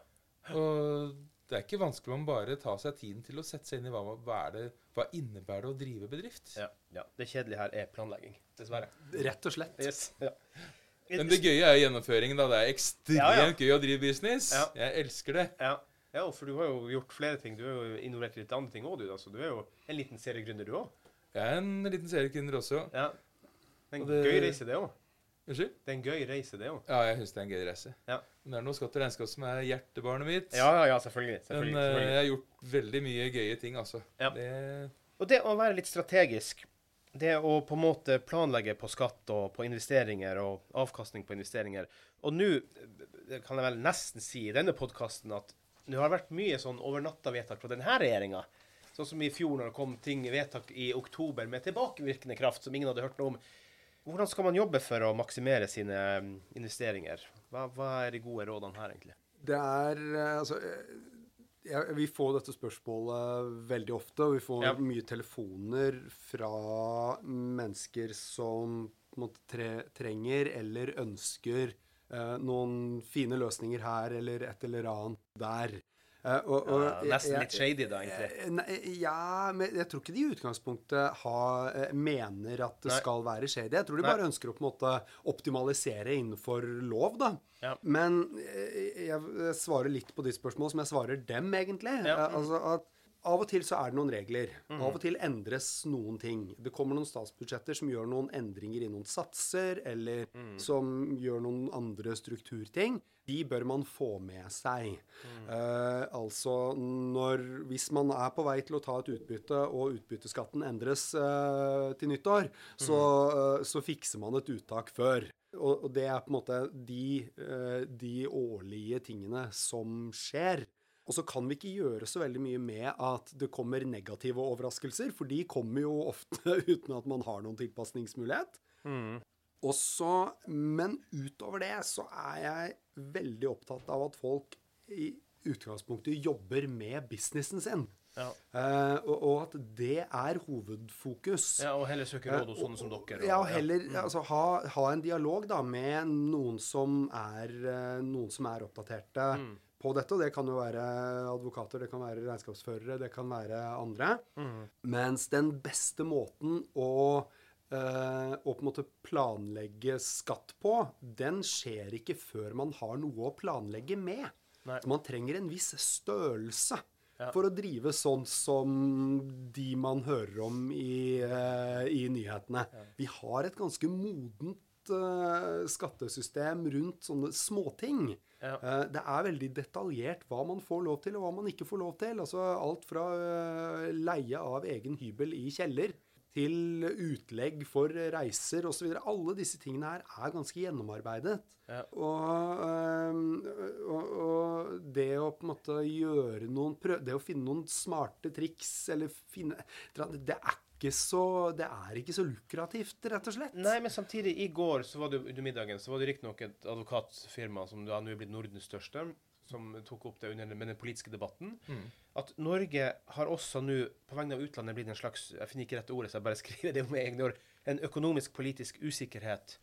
Og det er ikke vanskelig om man bare tar seg tiden til å sette seg inn i hva, hva, er det, hva innebærer det å drive bedrift. Ja, ja. Det kjedelige her er planlegging, dessverre. Rett og slett. Yes. Ja. Men det gøye er gjennomføringen. da Det er ekstremt Ja, ja. gøy å drive business. Ja. Jeg elsker det. Ja. ja, for du har jo gjort flere ting. Du er jo involvert i litt andre ting òg, du. da. Så du er jo en liten seriegründer, du òg. Jeg er en liten seriegründer også. Ja. Det er en Og det- gøy reise, det òg. Unnskyld? Det er en gøy reise, det òg. Ja, jeg syns det er en gøy reise. Ja. Men det er noe skatt og regnskap som er hjertebarnet mitt. Ja, ja, ja, selvfølgelig. Men selvfølgelig, eh, selvfølgelig. jeg har gjort veldig mye gøye ting, altså. Ja. Det, Og det å være litt strategisk, det å på en måte planlegge på skatt og på investeringer og avkastning på investeringer Og nå eh, kan jeg vel nesten si i denne podkasten at det har vært mye sånn over natta-vedtak fra denne regjeringa. Sånn som i fjor, når det kom ting vedtak i oktober med tilbakevirkende kraft som ingen hadde hørt noe om. Hvordan skal man jobbe for å maksimere sine mm, investeringer? Hva, hva er de gode rådene her, egentlig? Det er eh, Altså eh, ja, Vi får dette spørsmålet veldig ofte, og vi får Ja. mye telefoner fra mennesker som måte tre, trenger eller ønsker eh, noen fine løsninger her eller et eller annet der. Eh, og, og, Ja, nesten litt shady, da, egentlig. Eh, ja, men jeg tror ikke de i utgangspunktet har, eh, mener at det Nei. skal være shady. Jeg tror de Nei. bare ønsker å på en måte optimalisere innenfor lov, da. Ja. Men jeg, jeg svarer litt på de spørsmålene som jeg svarer dem, egentlig. Ja. Altså at av og til så er det noen regler. Mhm. Av og til endres noen ting. Det kommer noen statsbudsjetter som gjør noen endringer i noen satser, eller mm. som gjør noen andre strukturting. De bør man få med seg. Mm. Uh, altså når Hvis man er på vei til å ta et utbytte, og utbytteskatten endres uh, til nyttår, så, uh, så fikser man et uttak før. Og, og det er på en måte de, de årlige tingene som skjer. Og så kan vi ikke gjøre så veldig mye med at det kommer negative overraskelser, for de kommer jo ofte uten at man har noen tilpasningsmulighet. Også, men utover det så er jeg veldig opptatt av at folk i utgangspunktet jobber med businessen sin. Ja. Uh, og, og at det er hovedfokus. ja, og heller søke råd hos sånne som dere. og- Ja, og heller altså, ha, ha en dialog da med noen som er, eh, noen som er oppdaterte Mm. På dette. Og det kan jo være advokater, det kan være regnskapsførere, det kan være andre. Mm. Mens den beste måten å eh, å på en måte planlegge skatt på, den skjer ikke før man har noe å planlegge med. Nei. Så man trenger en viss størrelse Ja. for å drive sånn som de man hører om i, uh, i nyhetene. Vi har et ganske modent eh, skattesystem rundt sånne småting. Ja. Eh, det er veldig detaljert hva man får lov til, og hva man ikke får lov til. Altså alt fra eh, leie av egen hybel i kjeller til utlegg for reiser osv. Alle disse tingene her er ganske gjennomarbeidet. Ja. Og, og, og det å på en måte gjøre noen prøv... Det å finne noen smarte triks eller finne Det er ikke så, det er ikke så lukrativt, rett og slett. Nei, men samtidig, i går så var det under middagen så var det riktignok et advokatfirma som da nå er blitt Nordens største, som tok opp det under med den politiske debatten. At Norge har også nå, på vegne av utlandet, blitt en slags Jeg finner ikke rette ordet, så jeg bare skriver det med egne ord. En økonomisk-politisk usikkerhet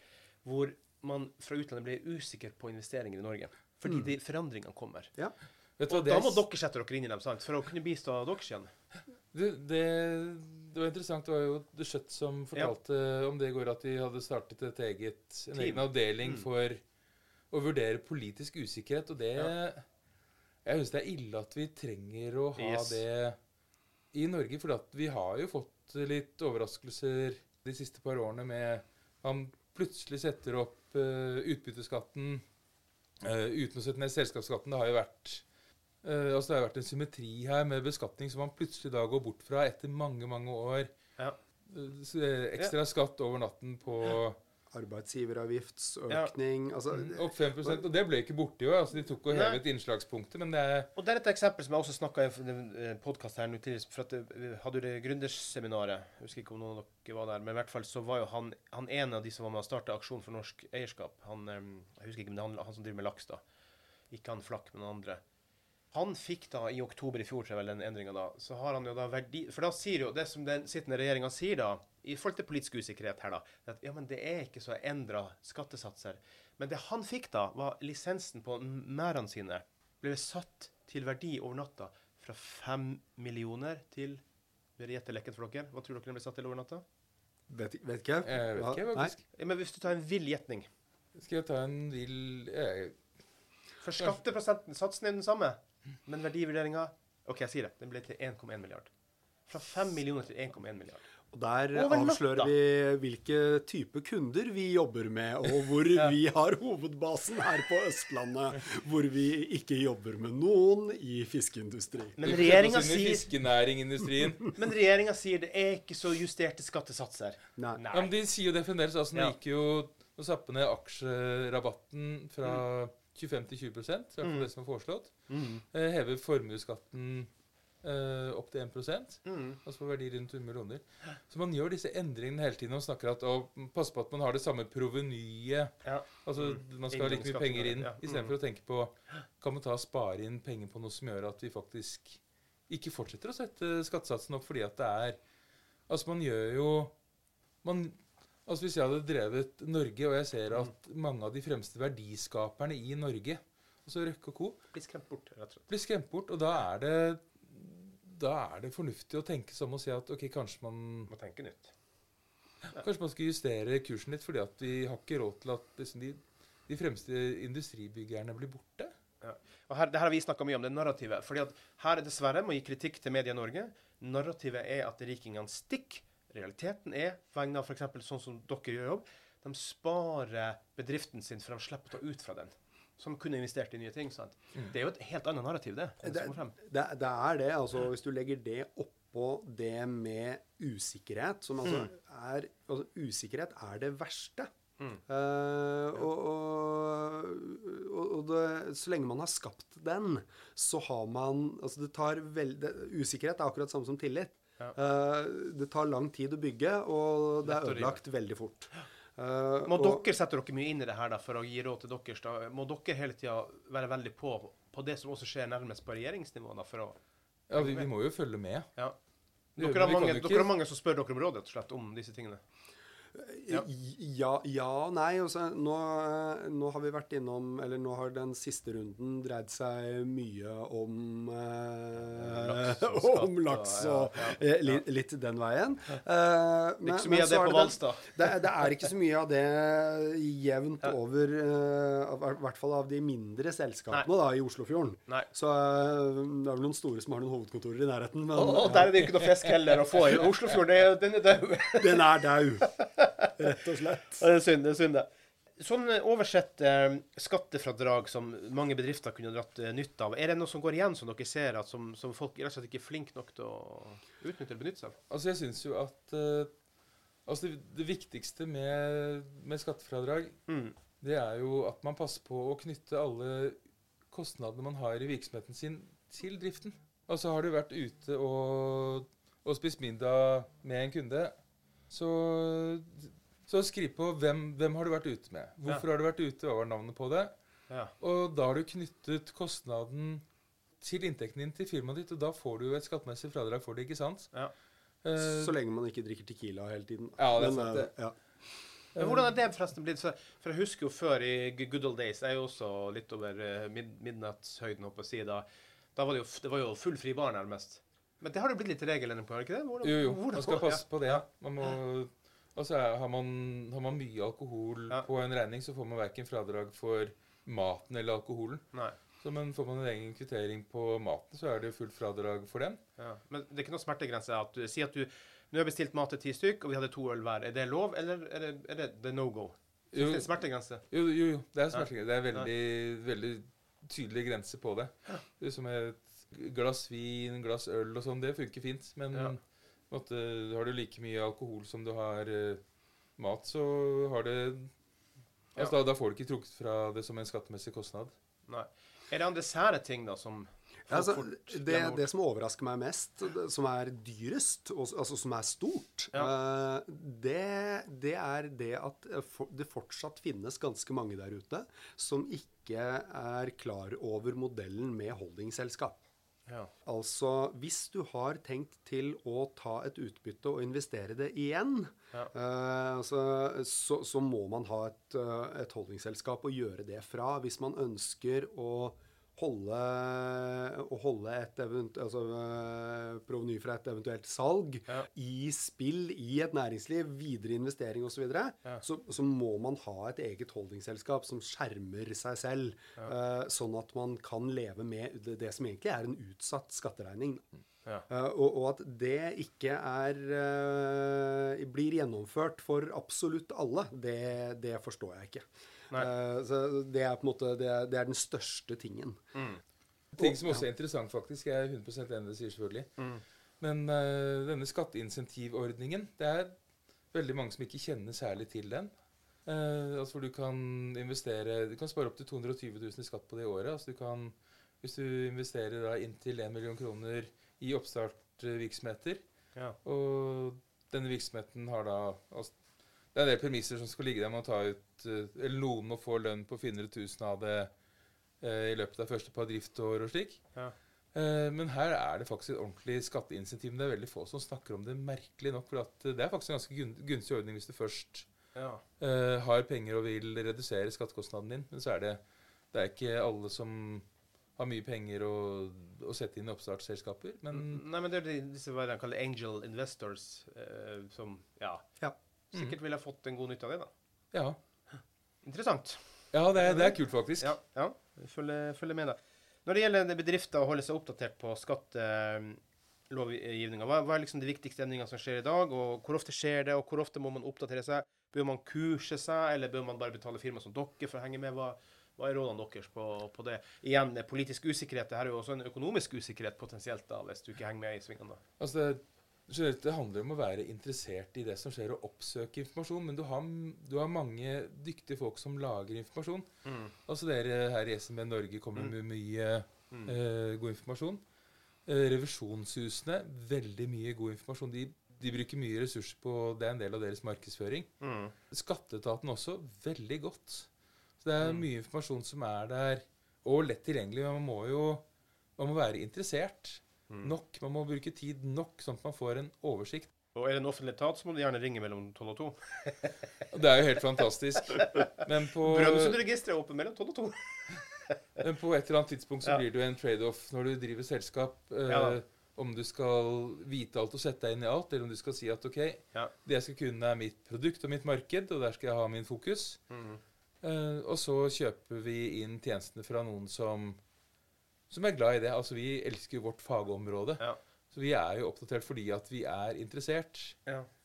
hvor man fra utlandet blir usikker på investeringer i Norge. Fordi de forandringene kommer. Ja. Vet du hva, Og da må dere sette dere inn i dem, sant? For å kunne bistå deres igjen. Det, det, det var interessant. Det var jo The Shut som fortalte om det i går, at de hadde startet et eget, en Team. egen avdeling for å vurdere politisk usikkerhet. Og det Jeg syns det er ille at vi trenger å ha Yes. det i Norge. For at vi har jo fått litt overraskelser de siste par årene med Han plutselig setter opp uh, utbytteskatten uh, uten å sette ned selskapsskatten. Det har jo vært Eh, altså Det har vært en symmetri her med beskatning som man plutselig da går bort fra etter mange mange år. Ja. Uh, ekstra Ekstra skatt over natten på Arbeidsgiveravgiftsøkning altså, opp 5% Og det ble ikke borte i år. Altså, de tok og hevet innslagspunktet, men det er Og det er et eksempel som jeg også snakka i en podkast her nå tidligere. For at vi hadde jo det gründerseminaret. Jeg husker ikke om noen av dere var der. Men i hvert fall så var jo han, han en av de som var med å starte Aksjon for norsk eierskap. Han, jeg husker ikke, men det er han, han som driver med laks, da. Ikke han Flakk, men han andre. Han fikk da i oktober i fjor, tror jeg vel, den endringa da, så har han jo da verdi For da sier jo det som den sittende regjeringa sier da, i forhold til politisk usikkerhet her, da, at ja, men det er ikke så endra skattesatser. Men det han fikk da, var lisensen på merdene sine ble satt til verdi over natta fra fem millioner til dere gjette leken for dere? Hva tror dere den ble satt til over natta? Vet, vet ikke. Jeg vet ikke, Nei. faktisk. Ja, men hvis du tar en vill gjetning Skal jeg ta en vill For skatteprosenten, satsen er den samme, men verdivurderinga OK, jeg sier det. Den ble til 1,1 milliard. Fra 5 millioner til 1,1 milliard. Og Der avslører vi hvilke type kunder vi jobber med, og hvor ja. vi har hovedbasen her på Østlandet. Hvor vi ikke jobber med noen i fiskeindustrien. Men regjeringa sier, men regjeringa sier det er ikke så justerte skattesatser. Nei. Nei. Men de sier jo det fremdeles. Altså, ja. gikk jo og sappe ned aksjerabatten fra mm. 25-20 det er fall mm. det som er foreslått. Mm. Eh, heve formuesskatten eh, opp til 1 mm. altså på verdier rundt 100 millioner. Så man gjør disse endringene hele tiden og snakker at å, passe på at man har det samme provenyet. Ja. Altså mm. man skal ha litt mye penger inn ja. istedenfor mm. å tenke på kan man ta og spare inn penger på noe som gjør at vi faktisk ikke fortsetter å sette skattesatsen opp fordi at det er Altså, man gjør jo Man Altså Hvis jeg hadde drevet Norge, og jeg ser at mange av de fremste verdiskaperne i Norge, altså Røkke og co., Blir skremt bort, rett og slett. blir skremt bort, og da er det da er det fornuftig å tenke som å si at ok, kanskje man, Må tenke nytt. kanskje man skal justere kursen litt, fordi at vi har ikke råd til at liksom, de, de fremste industribyggerne blir borte. Og her, det her har vi snakka mye om, det narrativet. Fordi at her dessverre må gi kritikk til Media Norge. Narrativet er at rikingene stikker. Realiteten er, på vegne av f.eks. sånn som dere gjør jobb, de sparer bedriften sin for de slipper å ta ut fra den. Som kunne investert i nye ting. sant? Det er jo et helt annet narrativ, det. Det, det, det er det. altså Hvis du legger det oppå det med usikkerhet, som altså er altså Usikkerhet er det verste. Mm. Eh, og og, og, det, så lenge man har skapt den, så har man altså det tar vel, Usikkerhet er akkurat samme som tillit. Ja. Eh, det tar lang tid å bygge, og det er ødelagt veldig fort. Uh, Må og- dere sette dere mye inn i det her da, for å gi råd til deres? da? Må dere hele tida være veldig på på det som også skjer nærmest på regjeringsnivå? da, for å... Ja, vi, vi må jo følge med. Ja. Dere har, mange, dere har mange som spør dere om råd rett og slett, om disse tingene. Ja. Ja, ja nei. Altså, nå, nå har vi vært innom Eller nå har den siste runden dreid seg mye om eh, Laks og Om laks og- og ja, eh, litt, den veien. Eh, men- ikke så mye av det på Hvalstad. Det, det er ikke så mye av det jevnt Ja. over eh, I hvert fall av de mindre selskapene da, i Oslofjorden. Nei. Så eh, det er vel noen store som har noen hovedkontorer i nærheten. Men Og, og der er det ikke noe fisk heller å få i Oslofjorden. er- Den er død. den er dau, rett og slett. Ja, det er synd, det er synd, det. Sånn eh, oversett eh, skattefradrag som mange bedrifter kunne dratt eh, nytte av, er det noe som går igjen, som dere ser, at som, som folk rett og slett ikke er flinke nok til å utnytte eller benytte seg av? Altså, jeg syns jo at eh, Altså, det, det viktigste med, med skattefradrag, Mm. det er jo at man passer på å knytte alle kostnadene man har i virksomheten sin, til driften. Altså, har du vært ute og, og spist middag med en kunde, så, så skriv på hvem, hvem har du vært ute med. Hvorfor har du vært ute, hva var navnet på det? Ja. Og da har du knyttet kostnaden til inntekten din til firmaet ditt, og da får du jo et skattemessig fradrag for det, ikke sant? Ja. Uh, Så lenge man ikke drikker Tequila hele tiden. Ja, det er sant, eh, det. Ja. Men hvordan er det forresten blitt? For, for jeg husker jo før i good old days, jeg er jo også litt over eh, mid midnattshøyden, holdt jeg å si, da, da var det jo, det var jo full fri bar nærmest. Men det har det blitt litt regelen på, har det ikke det? Hvordan, Jo, jo. hvordan Man skal passe på det. Man må, altså, har, man, har man mye alkohol Ja. på en regning, så får man verken fradrag for maten eller alkoholen. Nei. Så, men får man en egen kvittering på maten, så er det fullt fradrag for den. Ja. Men det er ikke noe smertegrense at du sier at du nå har bestilt mat til ti stykk, og vi hadde to øl hver. Er det lov, eller er det, er det, det no go? Jo, Det er smertegrense. jo, jo, jo det er smertegrense. Det er veldig, veldig tydelig grense på det. Det er som et glass vin, glass øl og sånn, det funker fint. Men Ja. måtte, har du like mye alkohol som du har uh, mat, så har det Altså, da, da får du ikke trukket fra det som en skattemessig kostnad. Nei. Er det andre sære ting da som Ja, altså, det, det som overrasker meg mest, det, som er dyrest, og, altså som er stort, Eh, det, det er det at eh, for, det fortsatt finnes ganske mange der ute som ikke er klar over modellen med holdingselskap. Ja. Altså, hvis du har tenkt til å ta et utbytte og investere det igjen, Ja. eh, altså, så, så må man ha et, eh, et holdingselskap å gjøre det fra. Hvis man ønsker å holde, å holde et event, altså, eh, proveny fra et eventuelt salg Ja. i spill i et næringsliv, videre investering osv., så, videre, Ja. så, så må man ha et eget holdingselskap som skjermer seg selv, eh, sånn at man kan leve med det, det som egentlig er en utsatt skatteregning. Ja. Uh, og, og at det ikke er uh, blir gjennomført for absolutt alle, det, det forstår jeg ikke. Eh, så det er på en måte det er, det er den største tingen. ting som også er interessant, faktisk. Jeg er 100 enig i det du sier, selvfølgelig. Mm. Men uh, denne skatteinsentivordningen, det er veldig mange som ikke kjenner særlig til den. Uh, altså hvor du kan investere Du kan spare opp til 220 000 i skatt på det året. Altså du kan, hvis du investerer da inntil 1 million kroner i oppstartvirksomheter, Ja. og denne virksomheten har da altså, Det er en del premisser som skal ligge der. Man tar ut eh, Eller noen må få lønn på 400 000 av det eh, i løpet av første par driftår og slik. Ja. Eh, Men her er det faktisk et ordentlig skatteinsentiv. Men det er veldig få som snakker om det, merkelig nok. For at eh, det er faktisk en ganske gunstig ordning hvis du først Ja. eh, har penger og vil redusere skattekostnaden din. Men så er det, det er ikke alle som har mye penger å, å sette inn i oppstartsselskaper. Men Nei, men det er disse hva de kaller angel investors, eh, som ja, Ja. Sikkert ville ha fått en god nytte av det. da. ja. Interessant. Ja, det det er kult, faktisk. Ja, ja. følger med da. Når det gjelder bedrifter å holde seg oppdatert på skattelovgivninga, hva, hva er liksom de viktigste endringene som skjer i dag, og hvor ofte skjer det, og hvor ofte må man oppdatere seg? Bør man kurse seg, eller bør man bare betale firma som dere for å henge med? Hva, hva er rådene deres på, på det? Igjen, politisk usikkerhet. Det her er jo også en økonomisk usikkerhet potensielt, da, hvis du ikke henger med i svingene. da. Altså det, det handler om å være interessert i det som skjer, og oppsøke informasjon. Men du har, du har mange dyktige folk som lager informasjon. Altså dere her i SMB Norge kommer Mm. med mye eh, god informasjon. Eh, revisjonshusene, veldig mye god informasjon. De, de bruker mye ressurser på Det er en del av deres markedsføring. Mm. Skatteetaten også, veldig godt. Så det er Mm. mye informasjon som er der, og lett tilgjengelig. Men man må jo man må være interessert Mm. nok. Man må bruke tid nok, sånn at man får en oversikt. Og er det en offentlig etat, så må du gjerne ringe mellom 12 og 2. Det er jo helt fantastisk. Men på, Brønnøysundregisteret er åpent mellom 12 og 2. men på et eller annet tidspunkt så Ja. blir det jo en trade-off når du driver selskap. Eh, Ja om du skal vite alt og sette deg inn i alt, eller om du skal si at OK, Ja. det jeg skal kunne, er mitt produkt og mitt marked, og der skal jeg ha min fokus. Mm. Eh, og så kjøper vi inn tjenestene fra noen som, som er glad i det. Altså Vi elsker jo vårt fagområde. Ja. Så vi er jo oppdatert fordi at vi er interessert.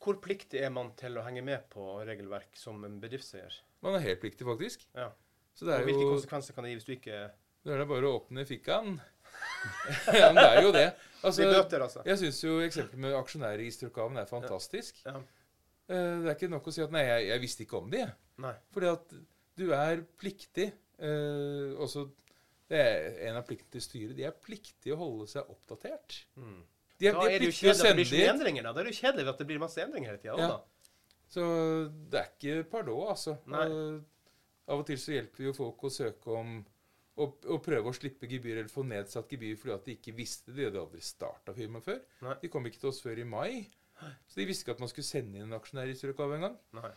Hvor pliktig er man til å henge med på regelverk som en bedriftseier? Man er helt pliktig, faktisk. Ja. Så det Og er hvilke jo konsekvenser kan det gi hvis du ikke Da er det bare å åpne fikkaen. ja, men det er jo det. Altså, de bøter, altså? jeg syns jo eksempelet med aksjonærregisteroppgaven er fantastisk. Ja. Eh, det er ikke nok å si at 'nei, jeg, jeg visste ikke om det'. jeg». Fordi at du er pliktig. Eh, også, det er en av pliktene til styret. De er pliktige å holde seg oppdatert. Mm. De er, Da de er er det jo kjedelig at det blir så mye endringer. da. Da er det jo kjedelig at det blir masse endringer hele tida. Ja. Så det er ikke pardon, altså. Og av og til så hjelper jo folk å søke om å prøve å slippe gebyr, eller få nedsatt gebyr fordi at de ikke visste det. De hadde aldri starta firmaet før. Nei. De kom ikke til oss før i mai. Så de visste ikke at man skulle sende inn en aksjonærregisteroppgave engang. Nei.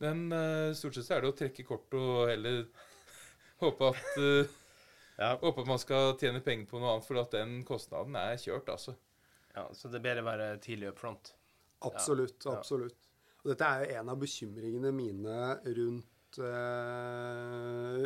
Men uh, stort sett så er det å trekke kort og heller håpe at, eh, Ja. Håper man skal tjene penger på noe annet, for at den kostnaden er kjørt, altså. ja, Så det er bedre å være tidlig up front. Absolutt. Ja. absolutt. Og dette er jo en av bekymringene mine rundt eh,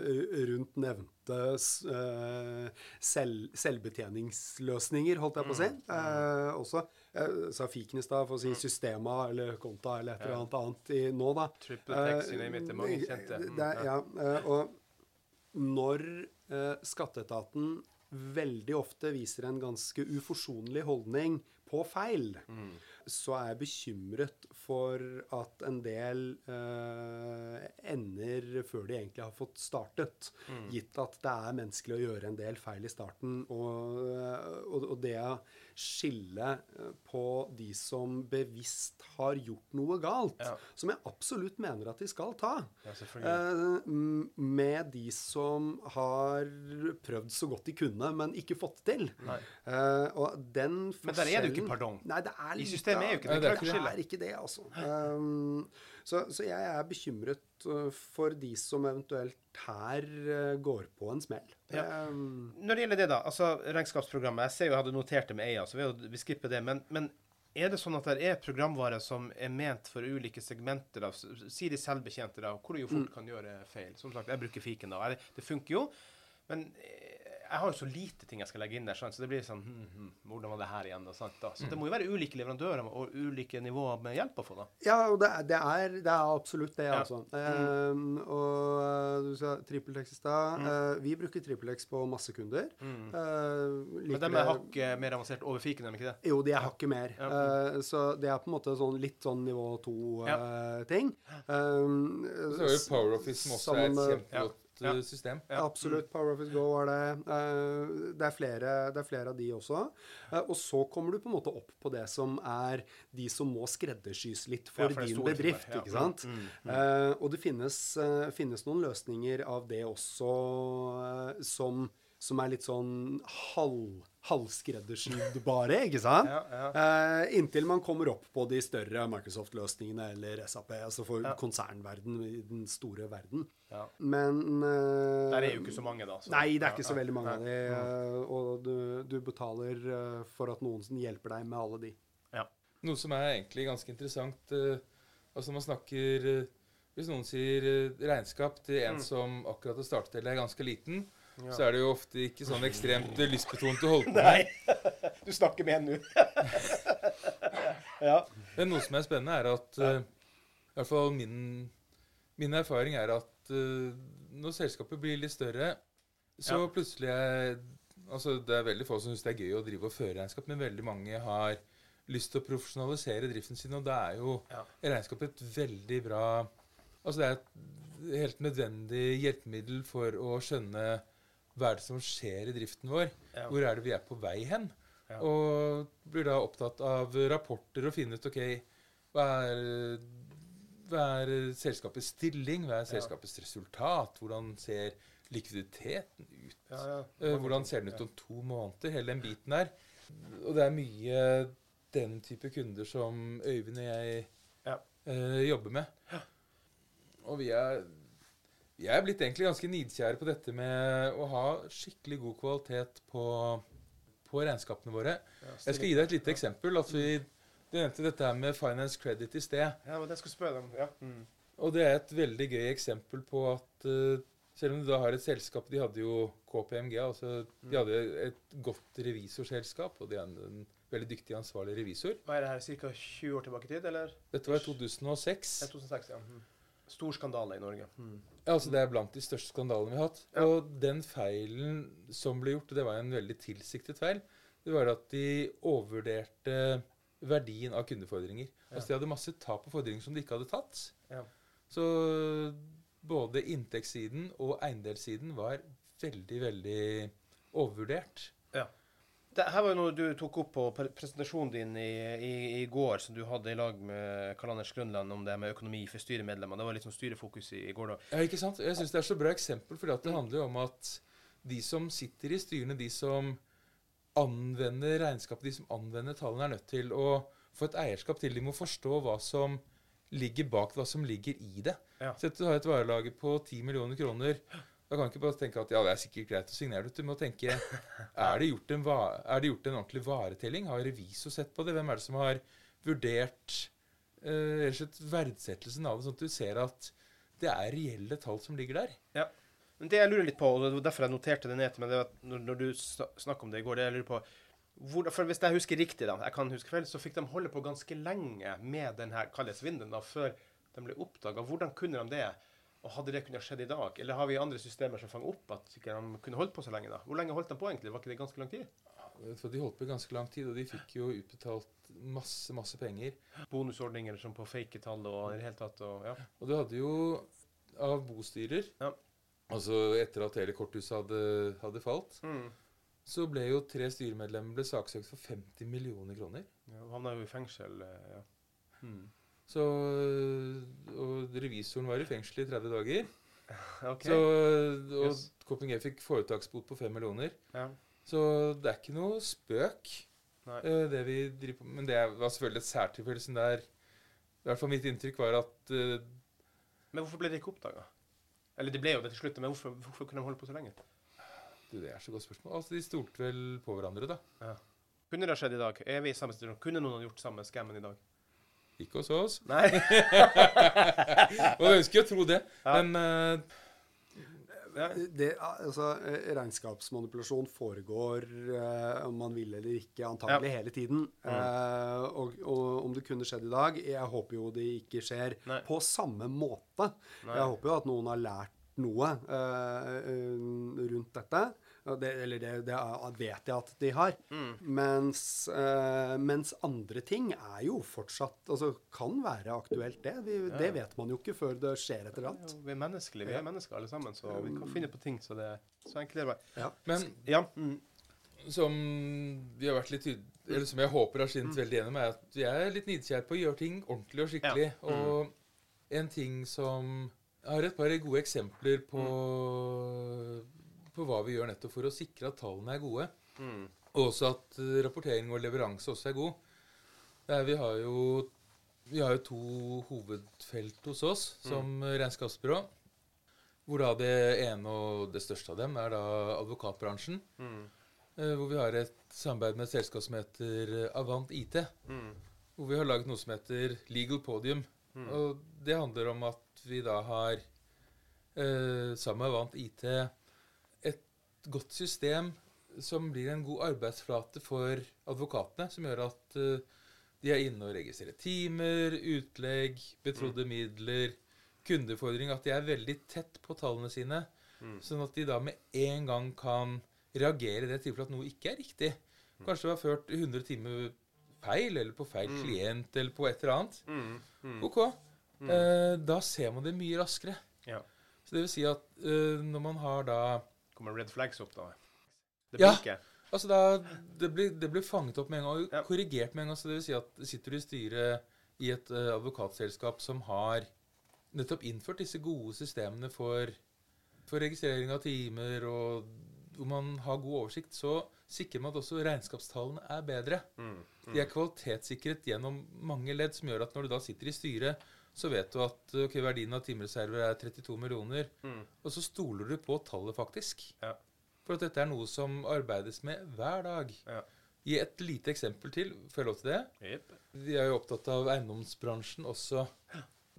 rundt nevnte eh, selv, selvbetjeningsløsninger, holdt jeg på å si. Mm. Eh, også jeg sa fiken i stad, for å si Systema eller Konta eller et eller annet annet i nå, da. Triple you name it. Det er mange kjente. Eh, Mm, Det ja, eh, og når eh, skatteetaten veldig ofte viser en ganske uforsonlig holdning på feil, Mm. Så er jeg bekymret for at en del eh, ender før de egentlig har fått startet. Mm. Gitt at det er menneskelig å gjøre en del feil i starten. Og, og, og det å skille eh, på de som bevisst har gjort noe galt, Ja. som jeg absolutt mener at de skal ta, Ja, eh, med de som har prøvd så godt de kunne, men ikke fått til. Eh, og den Men der er det jo ikke forskjellen- pardon. Nei, det er I lite systemet er jo ikke det. Det er det. ikke er ikke det, altså. Um, så, så jeg er bekymret uh, for de som eventuelt her uh, går på en smell. Ja. Um, Når det gjelder det, da, altså regnskapsprogrammet Jeg ser jo jeg hadde notert det med EIA, så vi, vi skipper det. Men, men er det sånn at det er programvare som er ment for ulike segmenter av Si de selvbetjente, da, hvor du jo Mm. fort kan gjøre feil. Som sagt, jeg bruker fiken, da. Det, det funker jo. Men eh, jeg har jo så lite ting jeg skal legge inn der, sant? så det blir sånn hm, hm, Hvordan var det her igjen, da? Sant, da? Så det må jo være ulike leverandører og ulike nivåer med hjelp å få, da. ja, og det, det, er, det er absolutt det, Ja. altså. Um, og du sa TrippelTex i stad. Uh, vi bruker TrippelTex på masse kunder. Uh, Mm. Men de det- er hakket mer avansert over fiken, er de ikke det? Jo, de er hakket mer. Ja. Uh, så det er på en måte sånn, litt sånn nivå Ja. to-ting. Um, Så er jo PowerOffice som også er et Som, Ja. eh, system. Ja. Absolutt. Power Office Go er det. Eh, det, er flere, det er flere av de også. Eh, og så kommer du på en måte opp på det som er de som må skreddersys litt for, Ja, for din bedrift. ja. ikke sant? Mm, mm, Eh, og det finnes, finnes noen løsninger av det også som, som er litt sånn halv, halvskreddersydbare, ikke sant? Ja, ja. Eh, inntil man kommer opp på de større Microsoft-løsningene eller SAP, altså for Ja. konsernverden i den store verden. Ja. Men eh, Der er jo ikke så mange, da. så- Nei, det er Ja, ikke så ja. veldig mange av de. eh, Og du, du betaler eh, for at noen hjelper deg med alle de. Noe som er egentlig ganske interessant eh, Altså man snakker eh, Hvis noen sier eh, regnskap til en Mm. som akkurat har startet eller er ganske liten, Ja. så er det jo ofte ikke sånn ekstremt lystbetont å holde på med. Nei. Du snakker med en nå. ja. Men noe som er spennende, er at uh, i hvert fall min, min erfaring er at uh, når selskapet blir litt større, så Ja. plutselig er Altså, det er veldig få som syns det er gøy å drive og føre regnskap, men veldig mange har lyst til å profesjonalisere driften sin, og da er jo Ja. regnskap et veldig bra Altså, det er et helt nødvendig hjelpemiddel for å skjønne hva er det som skjer i driften vår. Ja. Hvor er det vi er på vei hen? Ja. Og blir da opptatt av rapporter og finne ut ok, hva er, hva er selskapets stilling, hva er Ja. selskapets resultat, hvordan ser likviditeten ut, Ja, ja. Eh, hvordan ser den ut om to måneder, hele den biten der. Og det er mye den type kunder som Øyvind og jeg Ja. eh, jobber med. Og vi er, vi er blitt egentlig ganske nidkjær på dette med å ha skikkelig god kvalitet på, på regnskapene våre. Ja, Jeg skal gi deg et lite eksempel. Altså, vi, du nevnte dette her med finance credit i sted. Ja, men det skal jeg spørre om. Ja. Mm. Og det er et veldig gøy eksempel på at uh, selv om du da har et selskap De hadde jo KPMG, altså de hadde et godt revisorselskap, og de er en, en veldig dyktig ansvarlig revisor. Hva er det her, ca. 20 år tilbake i tid, eller? Dette var i 2006. Ja, 2006, ja. Mm. Stor skandale i Norge. Mm. Ja, altså Det er blant de største skandalene vi har hatt. Ja. Og den feilen som ble gjort, og det var en veldig tilsiktet feil, det var at de overvurderte verdien av kundefordringer. Altså De hadde masse tap på fordringer som de ikke hadde tatt. Ja. Så både inntektssiden og eiendelssiden var veldig, veldig overvurdert. Det her var jo noe du tok opp på presentasjonen din i, i, i går, som du hadde i lag med Karl Anders Grønland om det med økonomi for styremedlemmer. Det var litt sånn styrefokus i, i går, da. Ja, ikke sant? Jeg syns det er så bra eksempel, for det handler jo om at de som sitter i styrene, de som anvender regnskapet, de som anvender tallene, er nødt til å få et eierskap til. De må forstå hva som ligger bak, hva som ligger i det. Ja. Så du har et varelager på 10 millioner kroner, da kan ikke bare tenke at ja, det er sikkert greit å signere. Du må tenke er det, gjort en er det gjort en ordentlig varetelling? Har revisor sett på det? Hvem er det som har vurdert slett verdsettelsen av det, sånn at du ser at det er reelle tall som ligger der? Ja. Men det jeg lurer litt på, og det var derfor jeg noterte det ned til meg, når, når du sna- snakket om det i går, det jeg lurer på hvor, for Hvis jeg husker riktig, da, jeg kan huske feil, så fikk de holde på ganske lenge med denne kallesvinden før de ble oppdaga. Hvordan kunne de det? Og Hadde det kunnet skjedd i dag? Eller har vi andre systemer som fanger opp at ikke de kunne holdt på så lenge? da? Hvor lenge holdt de på egentlig? Var ikke det ganske lang tid? De holdt på ganske lang tid, og de fikk jo utbetalt masse, masse penger. Bonusordninger som på fake tall og i det hele tatt. Og, ja. Og du hadde jo av bostyrer Ja. Altså etter at hele korthuset hadde, hadde falt, så ble jo tre styremedlemmer ble saksøkt for 50 millioner kroner. Ja, han havna jo i fengsel. eh, ja. Mm. Så, og revisoren var i fengsel i 30 dager. Ok. Så, og Yes. KPMG fikk foretaksbot på 5 millioner. ja. Så det er ikke noe spøk, Nei. eh, det vi driver på Men det var selvfølgelig et særtilfelle som der I hvert fall mitt inntrykk var at uh, Men hvorfor ble det ikke oppdaga? Eller det ble jo det til slutt, men hvorfor, hvorfor kunne de holde på så lenge? du, Det er så godt spørsmål. Altså, De stolte vel på hverandre, da. Kunne det ha skjedd i dag? Er vi i samme situasjon? Kunne noen ha gjort samme skammen i dag? Ikke hos oss. Nei. Og jeg ønsker jo å tro det. Ja. Men eh, Det, altså, eh, regnskapsmanipulasjon foregår, eh, om man vil eller ikke, antagelig hele tiden. Eh, og, og om det kunne skjedd i dag Jeg håper jo det ikke skjer Nei. på samme måte. Nei. Jeg håper jo at noen har lært noe eh, eh, rundt dette. Det, eller det, det vet jeg at de har. Mm. Mens, eh, mens andre ting er jo fortsatt Altså kan være aktuelt, det. Vi, Ja. Det vet man jo ikke før det skjer et eller Ja, annet. vi er menneskelige, vi er mennesker alle sammen, så vi kan finne på ting så det så enkelt er det bare. Men Ja. Mm. som vi har vært litt eller som jeg håper har skint veldig gjennom, er at vi er litt nidkjære på å gjøre ting ordentlig og skikkelig. Ja. Mm. Og en ting som Jeg har et par gode eksempler på, på hva vi gjør nettopp for å sikre at tallene er gode. Mm. Og også at eh, rapportering og leveranse også er god. Er, vi, har jo, vi har jo to hovedfelt hos oss som mm. regnskapsbyrå. Hvor da det ene og det største av dem er da advokatbransjen. Mm. Eh, hvor vi har et samarbeid med et selskap som heter Avant IT. Mm. Hvor vi har laget noe som heter Legal Podium. Mm. Og det handler om at vi da har, eh, sammen med Avant IT, godt system som blir en god arbeidsflate for advokatene, som gjør at eh, de er inne og registrerer timer, utlegg, betrodde midler, kundefordring. At de er veldig tett på tallene sine, Mm. sånn at de da med en gang kan reagere i det tilfellet at noe ikke er riktig. Kanskje det var ført 100 timer feil, eller på feil Mm. klient, eller på et eller annet. Mm. Mm. OK. Eh, da ser man det mye raskere. Ja. Så det vil si at eh, når man har da Kommer red flags opp da? Det Ja. Altså da, det blir, det blir fanget opp med en gang og Ja. korrigert med en gang. Så det vil si at sitter du i styret i et uh, advokatselskap som har nettopp innført disse gode systemene for, for registrering av timer, og hvor man har god oversikt, så sikrer man at også regnskapstallene er bedre. Mm. De er kvalitetssikret gjennom mange ledd, som gjør at når du da sitter i styret, så vet du at okay, verdien av timereserver er 32 millioner, Mm. og så stoler du på tallet, faktisk. Ja. For at dette er noe som arbeides med hver dag. Ja. Gi et lite eksempel til. Får jeg lov til det? Yep. Vi er jo opptatt av eiendomsbransjen også.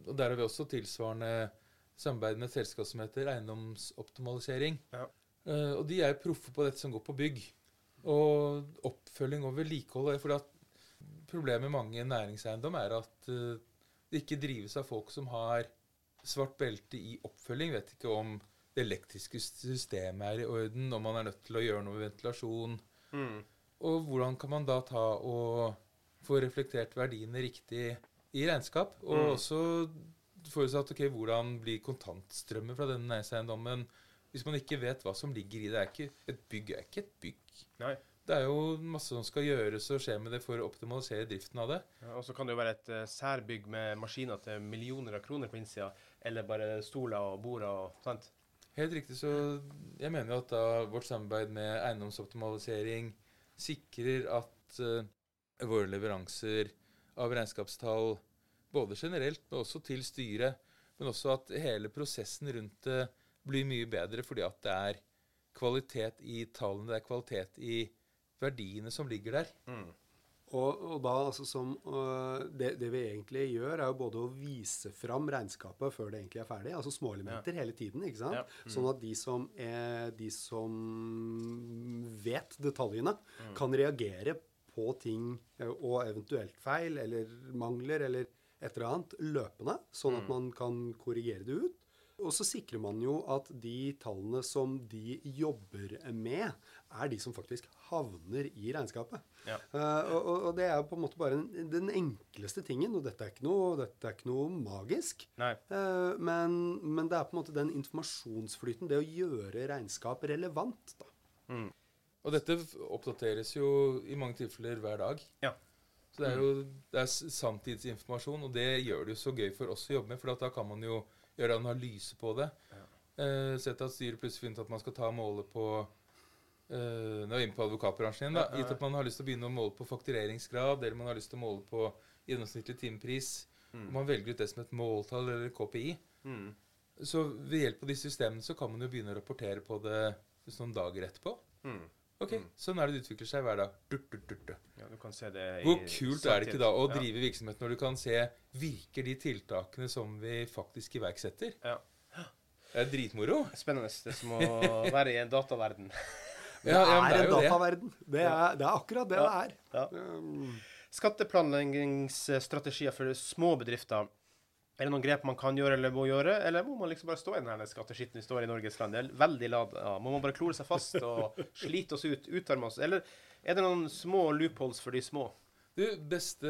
Og der har vi også tilsvarende samarbeid med et selskap som heter Eiendomsoptimalisering. Ja. Uh, og de er proffe på dette som går på bygg. Og oppfølging og vedlikehold. For problemet med mange næringseiendom er at eh, det ikke drives av folk som har svart belte i oppfølging. Vet ikke om det elektriske systemet er i orden, om man er nødt til å gjøre noe med ventilasjon. Mm. Og hvordan kan man da ta og få reflektert verdiene riktig i regnskap? Og Mm. også forutsatt ok, hvordan blir kontantstrømmen fra denne næringseiendommen hvis man ikke vet hva som ligger i det? Er ikke, et bygg er ikke et bygg. Nei. Det er jo masse som skal gjøres og skje med det for å optimalisere driften av det. Ja, og så kan det jo være et uh, særbygg med maskiner til millioner av kroner på innsida, eller bare stoler og bord og sant. Helt riktig, så jeg mener jo at da vårt samarbeid med eiendomsoptimalisering sikrer at uh, våre leveranser av regnskapstall, både generelt, men også til styret, men også at hele prosessen rundt det blir mye bedre fordi at det er kvalitet i tallene, det er kvalitet i verdiene som ligger der. Mm. Og, og da altså som uh, det, det vi egentlig gjør, er jo både å vise fram regnskapet før det egentlig er ferdig, altså småelementer hele tiden, ikke sant? Ja. Mm. Sånn at de som, er, de som vet detaljene, Mm. kan reagere på ting øh, og eventuelt feil eller mangler eller et eller annet løpende, sånn Mm. at man kan korrigere det ut. Og så sikrer man jo at de tallene som de jobber med, er de som faktisk havner i regnskapet. Ja. Uh, og, og- det er på en måte bare den, den enkleste tingen, og dette er ikke noe, dette er ikke noe magisk. Nei. Eh, men, men det er på en måte den informasjonsflyten, det å gjøre regnskap relevant. da. Og dette oppdateres jo i mange tilfeller hver dag. Ja. Så det er jo det er samtidsinformasjon, og det gjør det jo så gøy for oss å jobbe med, for da kan man jo gjøre analyse på det. Ja. Uh, Sett at styret plutselig finner at man skal ta målet på uh, Nå er vi inne på advokatbransjen igjen, da. Ja, ja. Gitt at man har lyst til å begynne å måle på faktureringsgrad, eller man har lyst til å måle på gjennomsnittlig timepris. Mm. Man velger ut det som et måltall eller KPI. Mm. Så ved hjelp av disse systemene så kan man jo begynne å rapportere på det noen dager etterpå. Mm. Ok, Mm. Sånn er det det utvikler seg hver dag. Durt, durt, durt, durt. Ja, du kan se det i Hvor kult er det ikke da å samtid. drive virksomhet når du kan se virker de tiltakene som vi faktisk iverksetter? Ja. Det er dritmoro. Spennende. Det er som å være i en dataverden. Det Ja, ja, er det er en dataverden. det. Det er, det er akkurat det Ja. det er. Ja. Um, Skatteplanleggingsstrategier for små bedrifter. Er det noen grep man kan gjøre eller må gjøre, eller må man liksom bare stå i den skatteskitten vi står i Norges land? Det er veldig lad. Ja. Må man bare klore seg fast og slite oss ut, utarme oss? Eller er det noen små loopholes for de små? Du, beste,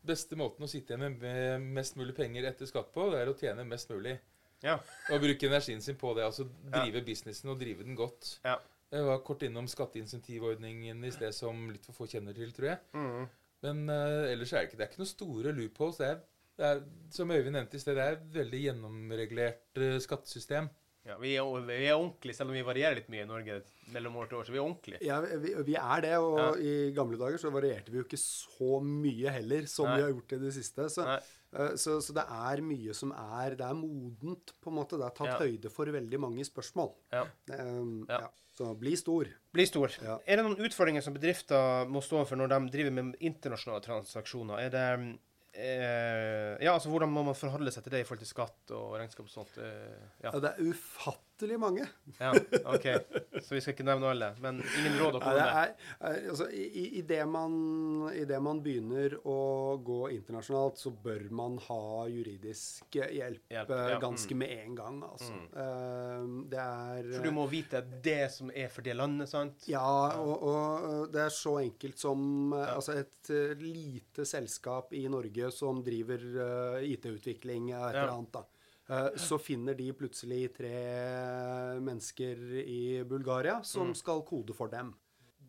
beste måten å sitte igjen med, mest mulig penger etter skatt på, det er å tjene mest mulig. Ja. Og bruke energien sin på det. Altså drive businessen og drive den godt. Ja. Jeg var kort innom skatteinsentivordningen i sted, som litt for få kjenner til, tror jeg. Mm. Men uh, ellers er det ikke det er ikke noen store loopholes. Det er, er, som Øyvind nevnte i sted, det er et veldig gjennomregulert eh, skattesystem. Ja, vi er, vi er ordentlige, selv om vi varierer litt mye i Norge mellom år til år. Så vi er ordentlige. ja, vi, vi er det, og Ja. i gamle dager så varierte vi jo ikke så mye heller som Nei. vi har gjort i det siste. Så, eh, så, så det er mye som er Det er modent, på en måte. Det er tatt Ja. høyde for veldig mange spørsmål. Ja. Um, Ja. ja. Så bli stor. Bli stor. Ja. Er det noen utfordringer som bedrifter må stå overfor når de driver med internasjonale transaksjoner? Er det eh, Ja, altså hvordan må man forholde seg til det i forhold til skatt og regnskap og sånt? Eh, ja. Ja, det er ufattelig mange. ja, OK. Så vi skal ikke nevne alle. Men ingen råd å komme med? altså, i, i- det man, I det man begynner å gå internasjonalt, så bør man ha juridisk hjelp, Hjelp, eh, ja, ganske mm. med en gang. Altså. Mm. det er For du må vite det som er for det landet, sant? Ja, og, og det er så enkelt som eh, Ja. altså et eh, lite selskap i Norge som driver eh, IT-utvikling et eller annet. da. Eh, så finner de plutselig tre mennesker i Bulgaria som Mm. skal kode for dem.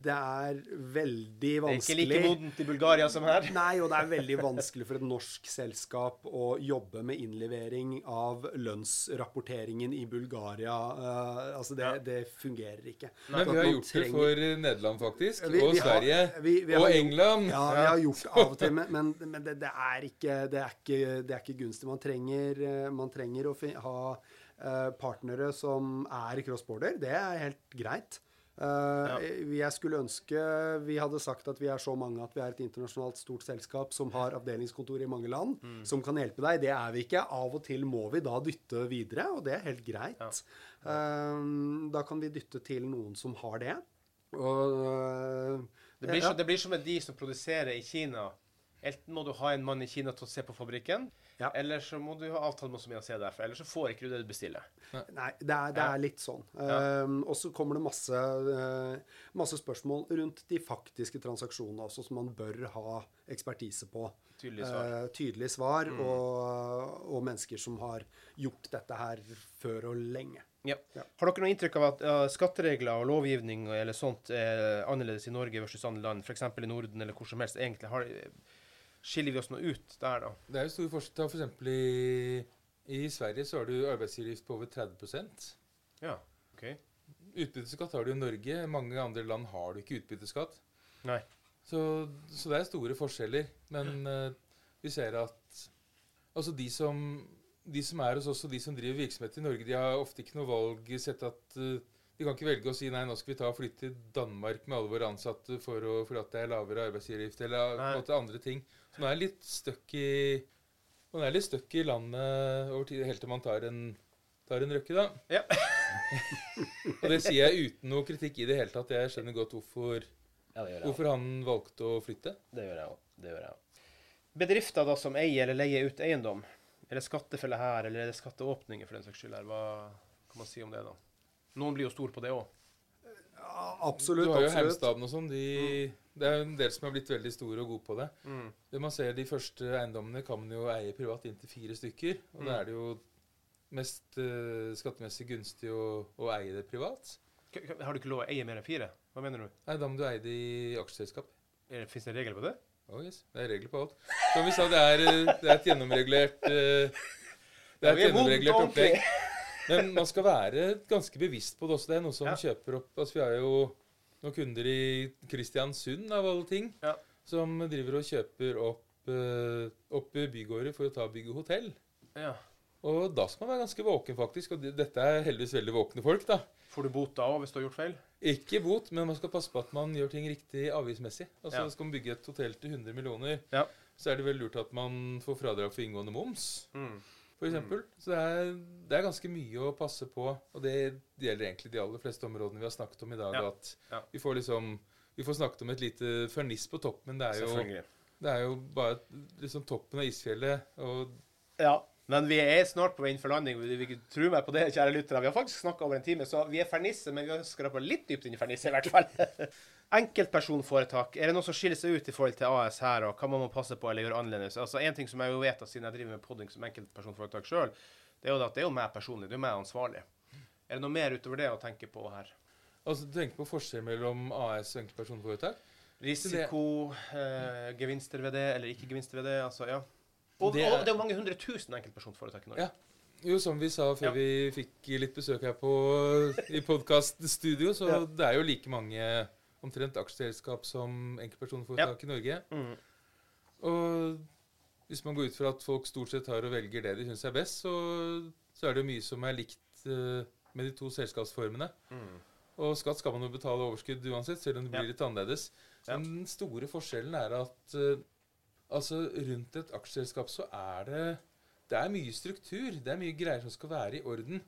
Det er veldig Det er ikke like modent i Bulgaria som her. Nei, og det er veldig vanskelig for et norsk selskap å jobbe med innlevering av lønnsrapporteringen i Bulgaria. Uh, altså, det, Ja. det fungerer ikke. Men vi har gjort gjort det for Nederland, faktisk. Vi- og vi har- Sverige. vi- vi og har gjort- England. Ja, vi har gjort det av og til, men, men, det, det, er ikke, det, er ikke, det er ikke gunstig. Man trenger, eh, man trenger å ha eh, partnere som er cross-border. Det er helt greit. Eh, Jeg skulle ønske vi hadde sagt at vi er så mange at vi er et internasjonalt stort selskap som har avdelingskontor i mange land, Mm. som kan hjelpe deg. Det er vi ikke. Av og til må vi da dytte videre, og det er helt greit. Eh, Da kan vi dytte til noen som har det. Og uh, Det blir, ja. så, det blir som med de som produserer i Kina. Enten må du ha en mann i Kina til å se på fabrikken, Ja. eller så må du ha avtale med oss om å se derfra. Eller så får ikke du det du bestiller. Nei, det er, det er litt sånn. Ja. Um, og så kommer det masse, uh, masse spørsmål rundt de faktiske transaksjonene også, som man bør ha ekspertise på. Tydelig svar. Uh, tydelige tydelig svar, og, og mennesker som har gjort dette her før og lenge. Ja. Ja. Har dere noe inntrykk av at uh, skatteregler og lovgivning eller sånt er annerledes i Norge versus andre land, f.eks. i Norden eller hvor som helst? Egentlig har, skiller vi oss noe ut der, da? Det er jo stor forskjell. For eksempel i, i Sverige så har du arbeidsgiveravgift på over 30% Ja. OK. Utbytteskatt har du i Norge. Mange andre land har du ikke utbytteskatt. Nei. Så, så det er store forskjeller. Men uh, vi ser at altså de som, de som er hos oss, og de som driver virksomhet i Norge, de har ofte ikke noe valg sett at eh, De kan ikke velge å si nei, nå skal vi ta og flytte til Danmark med alle våre ansatte for, å, for at det er lavere arbeidsgiveravgift, eller på en måte andre ting. Så man er litt stuck i man er litt stuck i landet over tid, helt til man tar en, tar en røkke, da. Ja. og det sier jeg uten noe kritikk i det hele tatt. Jeg skjønner godt hvorfor, Ja, det gjør hvorfor han valgte å flytte. Det gjør jeg òg. Det gjør jeg òg. Bedrifter da som eier eller leier ut eiendom, er det skattefelle her, eller er det skatteåpninger for den saks skyld her? Hva kan man si om det, da? Noen blir jo stor på det òg. Ja, absolutt. Du har jo absolutt. Og sånn. De, Det er en del som har blitt veldig store og gode på det. Mm. Det man ser De første eiendommene kan man jo eie privat inntil fire stykker. Og da Mm. er det jo mest uh, skattemessig gunstig å, å eie det privat. Har du ikke lov å eie mer enn fire? Hva mener du? Nei, Da må du eie det i aksjeselskap. Fins det en regel på det? Oh, yes. Det er regler på alt. Som vi sa, det er, eh, det er et gjennomregulert uh, Det er et er gjennomregulert opplegg. Men man skal være ganske bevisst på det også. Det er noe som Ja. kjøper opp Altså, vi har jo noen kunder i Kristiansund, av alle ting, Ja. som driver og kjøper opp, eh, opp bygårder for å ta bygge hotell. Ja. Og da skal man være ganske våken, faktisk. Og dette er heldigvis veldig våkne folk, da. Får du bot da òg hvis du har gjort feil? Ikke bot, men man skal passe på at man gjør ting riktig avgiftsmessig. Altså. Skal man bygge et hotell til 100 millioner, Ja. så er det vel lurt at man får fradrag for inngående moms, Mm. For eksempel. Så det er, det er ganske mye å passe på, og det gjelder egentlig de aller fleste områdene vi har snakket om i dag. Ja. At Ja. vi får liksom Vi får snakket om et lite ferniss på toppen, men det er jo, det er jo bare liksom toppen av isfjellet. Og Ja. Men vi er snart på vei inn for landing. Vi, vi, tro meg på det, kjære lyttere. Vi har faktisk snakka over en time, så vi er fernisse, men vi har skrapa litt dypt inn i fernisset, i hvert fall. Enkeltpersonforetak. Er det noe som skiller seg ut i forhold til AS her, og hva man må passe på eller gjøre annerledes? Altså, En ting som jeg jo vet, siden jeg driver med podding som enkeltpersonforetak sjøl, det er jo at det er jo meg personlig. Det er jo meg ansvarlig. Er det noe mer utover det å tenke på her? altså, tenk på forskjell mellom AS og enkeltpersonforetak. Risiko, eh, gevinster ved det, eller ikke gevinster ved det. altså, ja. Og, Det og er- det er jo mange hundre tusen enkeltpersonforetak i Norge. Ja. Jo, som vi sa før Ja. vi fikk litt besøk her på, i podkaststudio, så Ja. det er jo like mange omtrent aksjeselskap som enkeltpersonforetak i Norge. Mm. Og hvis man går ut fra at folk stort sett har og velger det de syns er best, så, så er det jo mye som er likt uh, med de to selskapsformene. Mm. Og skatt skal man jo betale overskudd uansett, selv om det blir Ja. litt annerledes. Ja. Men den store forskjellen er at uh, altså rundt et aksjeselskap så er det det er mye struktur. Det er mye greier som skal være i orden.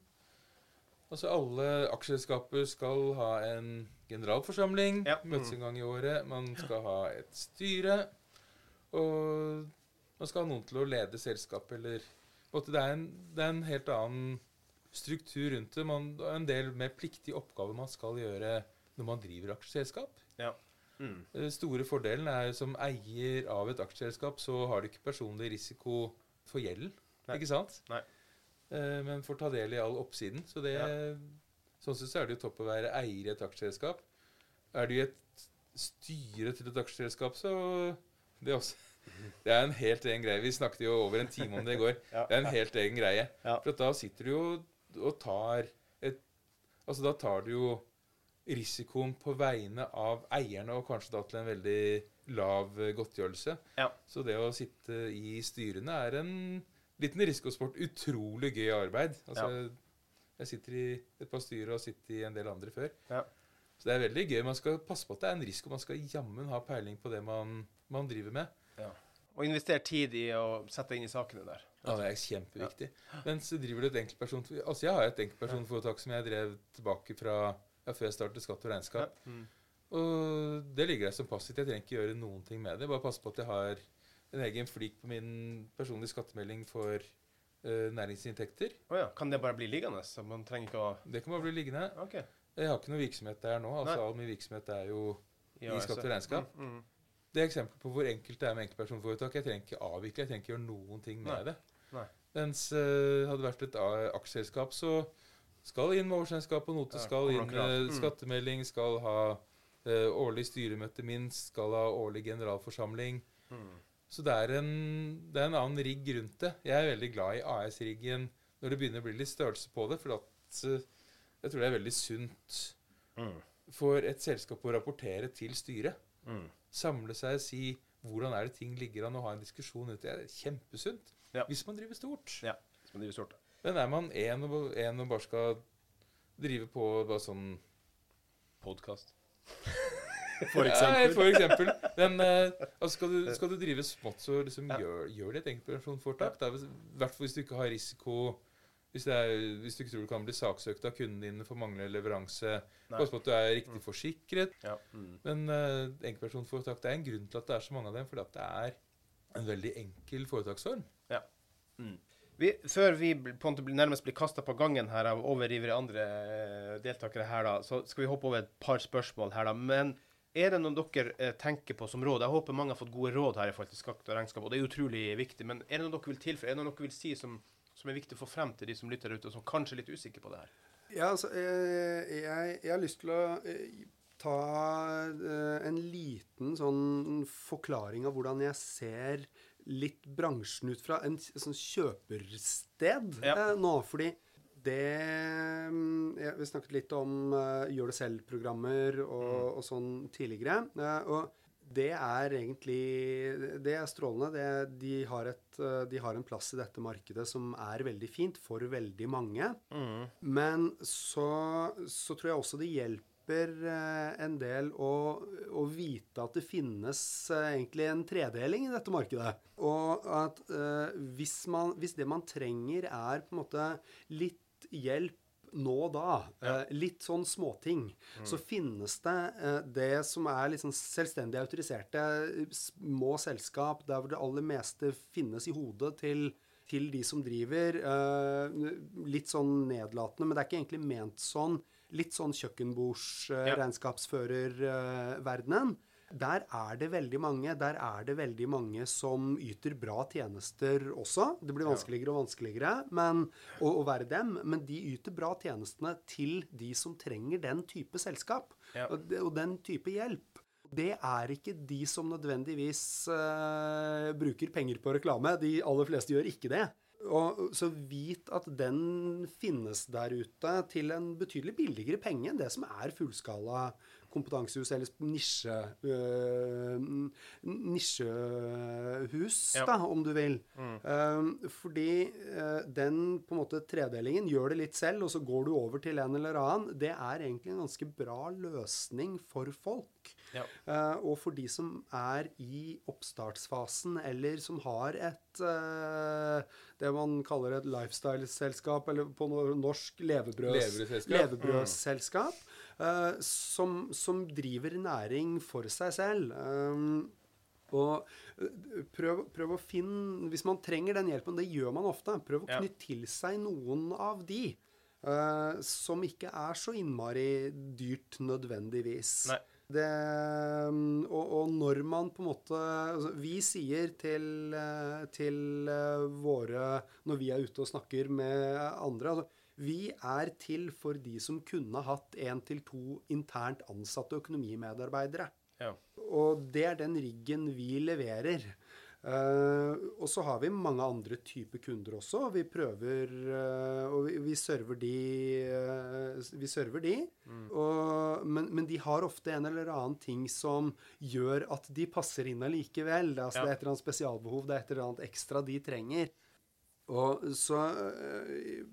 Altså Alle aksjeselskaper skal ha en generalforsamling, Ja. møtes Mm. en gang i året. Man skal ha et styre. Og man skal ha noen til å lede selskapet, eller det, er en, det er en helt annen struktur rundt det. Man, en del mer pliktige oppgaver man skal gjøre når man driver aksjeselskap. Mm. Den store fordelen er som eier av et aksjeselskap, så har du ikke personlig risiko for gjelden. Ikke sant? Nei. Eh, men får ta del i all oppsiden. Så det, sånn sett så er det jo topp å være eier i et aksjeselskap. Er du i et styre til et aksjeselskap, så det også, det er en helt egen greie. Vi snakket jo over en time om det i går. Ja. Det er en helt egen greie. Ja. For da sitter du jo og tar et Altså da tar du jo risikoen på vegne av eierne, og kanskje da til en veldig lav godtgjørelse. Ja. Så det å sitte i styrene er en liten risikosport. Utrolig gøy arbeid. Altså, Jeg sitter i et par styrer og har sittet i en del andre før. Ja. Så det er veldig gøy. Man skal passe på at det er en risiko. Man skal jammen ha peiling på det man, man driver med. Og investere tid i å sette inn i sakene der. Ja, det er kjempeviktig. Men så driver du et enkeltperson... Altså, jeg har et enkeltpersonforetak som jeg drev tilbake fra ja, før jeg startet Skatt og regnskap. Mm. Og det ligger der som passivt. Jeg trenger ikke gjøre noen ting med det. Bare passe på at jeg har en egen flik på min personlige skattemelding for næringsinntekter. Oh ja. Kan det bare bli liggende? Så man trenger ikke å Det kan bare bli liggende. Okay. Jeg har ikke noe virksomhet der nå. altså Nei. All min virksomhet er jo i skatt og regnskap. Mm, mm. Det er eksempel på hvor enkelt det er med enkeltpersonforetak. Jeg trenger ikke avvikle, jeg trenger ikke gjøre noen ting med Nei. det. Nei. Mens uh, hadde det vært et aksjeselskap, så skal inn med årsregnskap og note, skal inn med Mm. skattemelding, skal ha uh, årlig styremøte minst, skal ha årlig generalforsamling. Mm. Så det er, en, det er en annen rigg rundt det. Jeg er veldig glad i AS-riggen når det begynner å bli litt størrelse på det, for at eh, jeg tror det er veldig sunt Mm. for et selskap å rapportere til styret. Mm. Samle seg og si hvordan er det ting ligger an, og ha en diskusjon rundt det. Er kjempesunt. Ja. Hvis man driver stort. Ja. hvis man driver stort. Men er man én og, en og bare skal drive på bare sånn Podkast. For Nei, Ja, for eksempel. Men eh, altså skal, du, skal du drive smått, så liksom Ja. gjør, gjør det et enkeltpersonforetak. I hvert fall hvis du ikke har risiko hvis, det er, hvis du ikke tror du kan bli saksøkt av kunden din for manglende leveranse. Pass på at du er riktig forsikret. Ja. Mm. Men uh, enkeltpersonforetak det er en grunn til at det er så mange av dem. Fordi at det er en veldig enkel foretaksform. Vi, før vi på en måte nærmest blir kasta på gangen her av overivrige andre eh, deltakere her, da, så skal vi hoppe over et par spørsmål her, da. Men er det noe dere eh, tenker på som råd? Jeg håper mange har fått gode råd her i forhold til skatt og regnskap, og det er utrolig viktig. Men er det noe dere vil tilføye? Er det noe dere vil si som, som er viktig å få frem til de som lytter ute, og som kanskje er litt usikre på det her? Ja, altså, eh, jeg, jeg har lyst til å eh, ta en liten sånn forklaring av hvordan jeg ser litt bransjen ut fra en sånn kjøpersted Ja. eh, nå. Fordi det mm, ja, Vi snakket litt om uh, gjør det selv-programmer og, og sånn tidligere. Uh, og det er egentlig Det er strålende. Det, de, har et, uh, de har en plass i dette markedet som er veldig fint for veldig mange. Mm. Men så, så tror jeg også det hjelper en del å, å vite at det finnes egentlig en tredeling i dette markedet. Og at hvis, man, hvis det man trenger er på en måte litt hjelp nå og da, Ja. eh, litt sånn småting, så finnes det eh, det som er sånn selvstendig autoriserte eh, små selskap, der hvor det aller meste finnes i hodet til til de som driver. eh, litt sånn nedlatende, men det er ikke egentlig ment sånn. Litt sånn Ja. Der er det veldig mange Der er det veldig mange som yter bra tjenester også. Det blir vanskeligere og vanskeligere men, å, å være dem, men de yter bra tjenestene til de som trenger den type selskap Ja. og, og den type hjelp. Det er ikke de som nødvendigvis uh, bruker penger på reklame. De aller fleste gjør ikke det. Og, så vit at den finnes der ute til en betydelig billigere penge enn det som er fullskala kompetansehus eller nisje, øh, nisjehus, Ja. da, om du vil. Mm. Uh, fordi uh, den på en måte tredelingen gjør det litt selv, og så går du over til en eller annen. Det er egentlig en ganske bra løsning for folk. Ja. Uh, og for de som er i oppstartsfasen, eller som har et eh, Det man kaller et lifestyle-selskap, eller på no- norsk levebrøds, Levebrødsselskap. levebrødsselskap, eh, som, som driver næring for seg selv. Um, og øh, prøv, prøv å finne Hvis man trenger den hjelpen, det gjør man ofte, prøv å Ja. knytte til seg noen av de. Uh, som ikke er så innmari dyrt nødvendigvis. Nei. Det, og, og når man på en måte altså, Vi sier til, eh, til eh, våre Når vi er ute og snakker med andre altså, Vi er til for de som kunne hatt én til to internt ansatte økonomimedarbeidere. Ja. Og det er den riggen vi leverer. Uh, og så har vi mange andre typer kunder også. Vi prøver uh, Og vi, vi server de Uh, Vi server de. Og, men, men de har ofte en eller annen ting som gjør at de passer inn allikevel. Altså, Ja. det er et eller annet spesialbehov, det er et eller annet ekstra de trenger. Og så eh,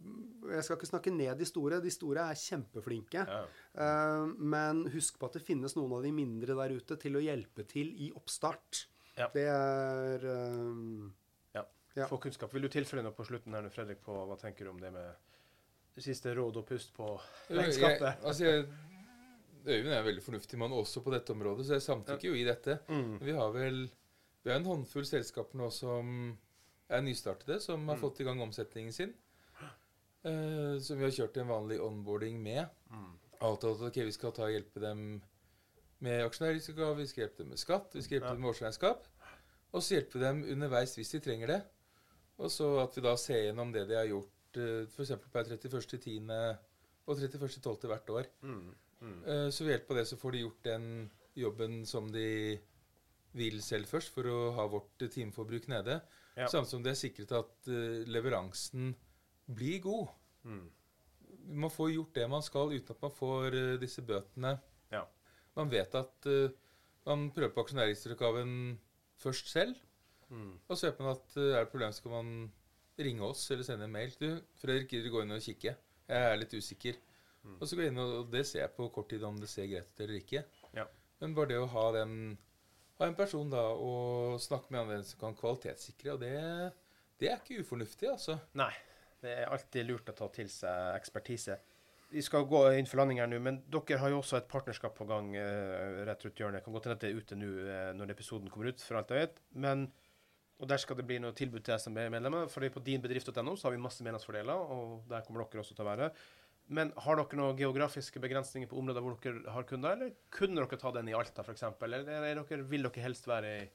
Jeg skal ikke snakke ned de store. De store er kjempeflinke. Ja. Uh, men husk på at det finnes noen av de mindre der ute til å hjelpe til i oppstart. Ja. Det er eh, Ja. Ja. Få kunnskap. Vil du tilføye noe på slutten her, nå, Fredrik, på hva tenker du om det med det siste råd og pust på regnskapet? altså jeg, Øyvind er en veldig fornuftig mann også på dette området, så jeg samtykker jo i dette. Mm. Vi har vel vi har en håndfull selskaper nå som er nystartede, som har Mm. fått i gang omsetningen sin. Uh, som vi har kjørt en vanlig onboarding med. Mm. Avtalt at ok, vi skal ta og hjelpe dem med aksjonærrisiko, vi skal hjelpe dem med skatt, vi skal hjelpe Ja. dem med årsregnskap. Og så hjelpe dem underveis hvis de trenger det. Og så at vi da ser gjennom det de har gjort uh, f.eks. per 31.10. og 31.12. hvert år. Mm. Mm. Uh, Så ved hjelp av det så får de gjort den jobben som de vil selv først, for å ha vårt eh, timeforbruk nede. Ja. Samt som det er sikret at uh, leveransen blir god. Mm. Man får gjort det man skal uten at man får uh, disse bøtene. Ja. Man vet at uh, man prøver på aksjonærregisteroppgaven først selv. Mm. Og så vet man at er det problem, så kan man ringe oss eller sende en mail. Du, Fredrik, gidder du gå inn og kikke? Jeg er litt usikker. Mm. Og så går jeg inn, og det ser jeg på kort tid om det ser greit ut eller ikke. Ja. Men bare det å ha den ha en person da og snakke med en som kan kvalitetssikre, og det, det er ikke ufornuftig, altså. Nei. Det er alltid lurt å ta til seg ekspertise. Vi skal gå inn for landing her nå, men dere har jo også et partnerskap på gang uh, rett rundt hjørnet. Kan godt hende det er ute nå uh, når episoden kommer ut, for alt jeg vet. Men, og der skal det bli noe tilbud til SMB-medlemmer. fordi på dinbedrift.no så har vi masse medlemsfordeler, og der kommer dere også til å være. Men har dere noen geografiske begrensninger på områder hvor dere har kunder, eller kunne dere ta den i Alta f.eks., eller er dere, vil dere helst være i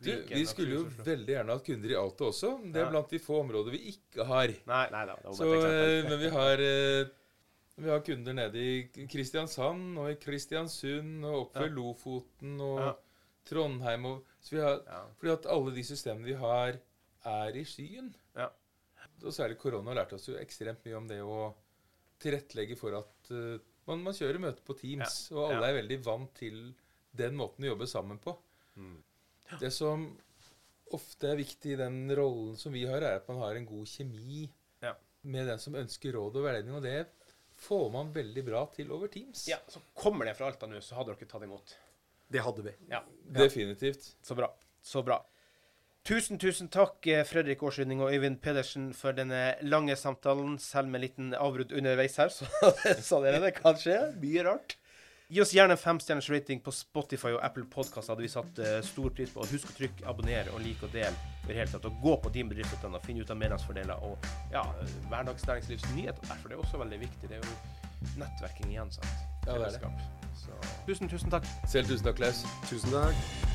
Du, vi skulle jo veldig gjerne hatt kunder i Alta også. Det er Ja. blant de få områder vi ikke har. Nei, nei da. Det var Så, et eh, men vi har eh, Vi har kunder nede i Kristiansand og i Kristiansund og oppe ved Ja. Lofoten og Ja. Trondheim og Så vi har. Fordi at alle de systemene vi har, er i skyen. Ja. Og særlig korona har lært oss jo ekstremt mye om det å tilrettelegge for at uh, man, man kjører møter på Teams, og alle Ja. er veldig vant til den måten å jobbe sammen på. Mm. Det som ofte er viktig i den rollen som vi har, er at man har en god kjemi Ja. med den som ønsker råd og veiledning, og det får man veldig bra til over Teams. ja, så kommer det fra Alta nå, så hadde dere tatt imot. Det hadde vi. Ja. Definitivt. Så bra. Så bra. Tusen, tusen takk, eh, Fredrik Årsrydning og Øyvind Pedersen, for denne lange samtalen, selv med en liten avbrudd underveis her, så, så dere det kan skje. Mye rart. Gi oss gjerne en femstjerners rating på Spotify og Apple Podcast. hadde vi satt eh, stor pris på. Og husk å trykke abonner og like og del. i det hele tatt. Og gå på din bedrift og finne ut av medlemsfordeler og ja, hverdagsnæringslivsnyheter. Derfor det er også veldig viktig. Det er jo nettverking igjen, sant. Ja, det er det. Så tusen, tusen takk. Selv tusen takk, Klaus. Tusen takk.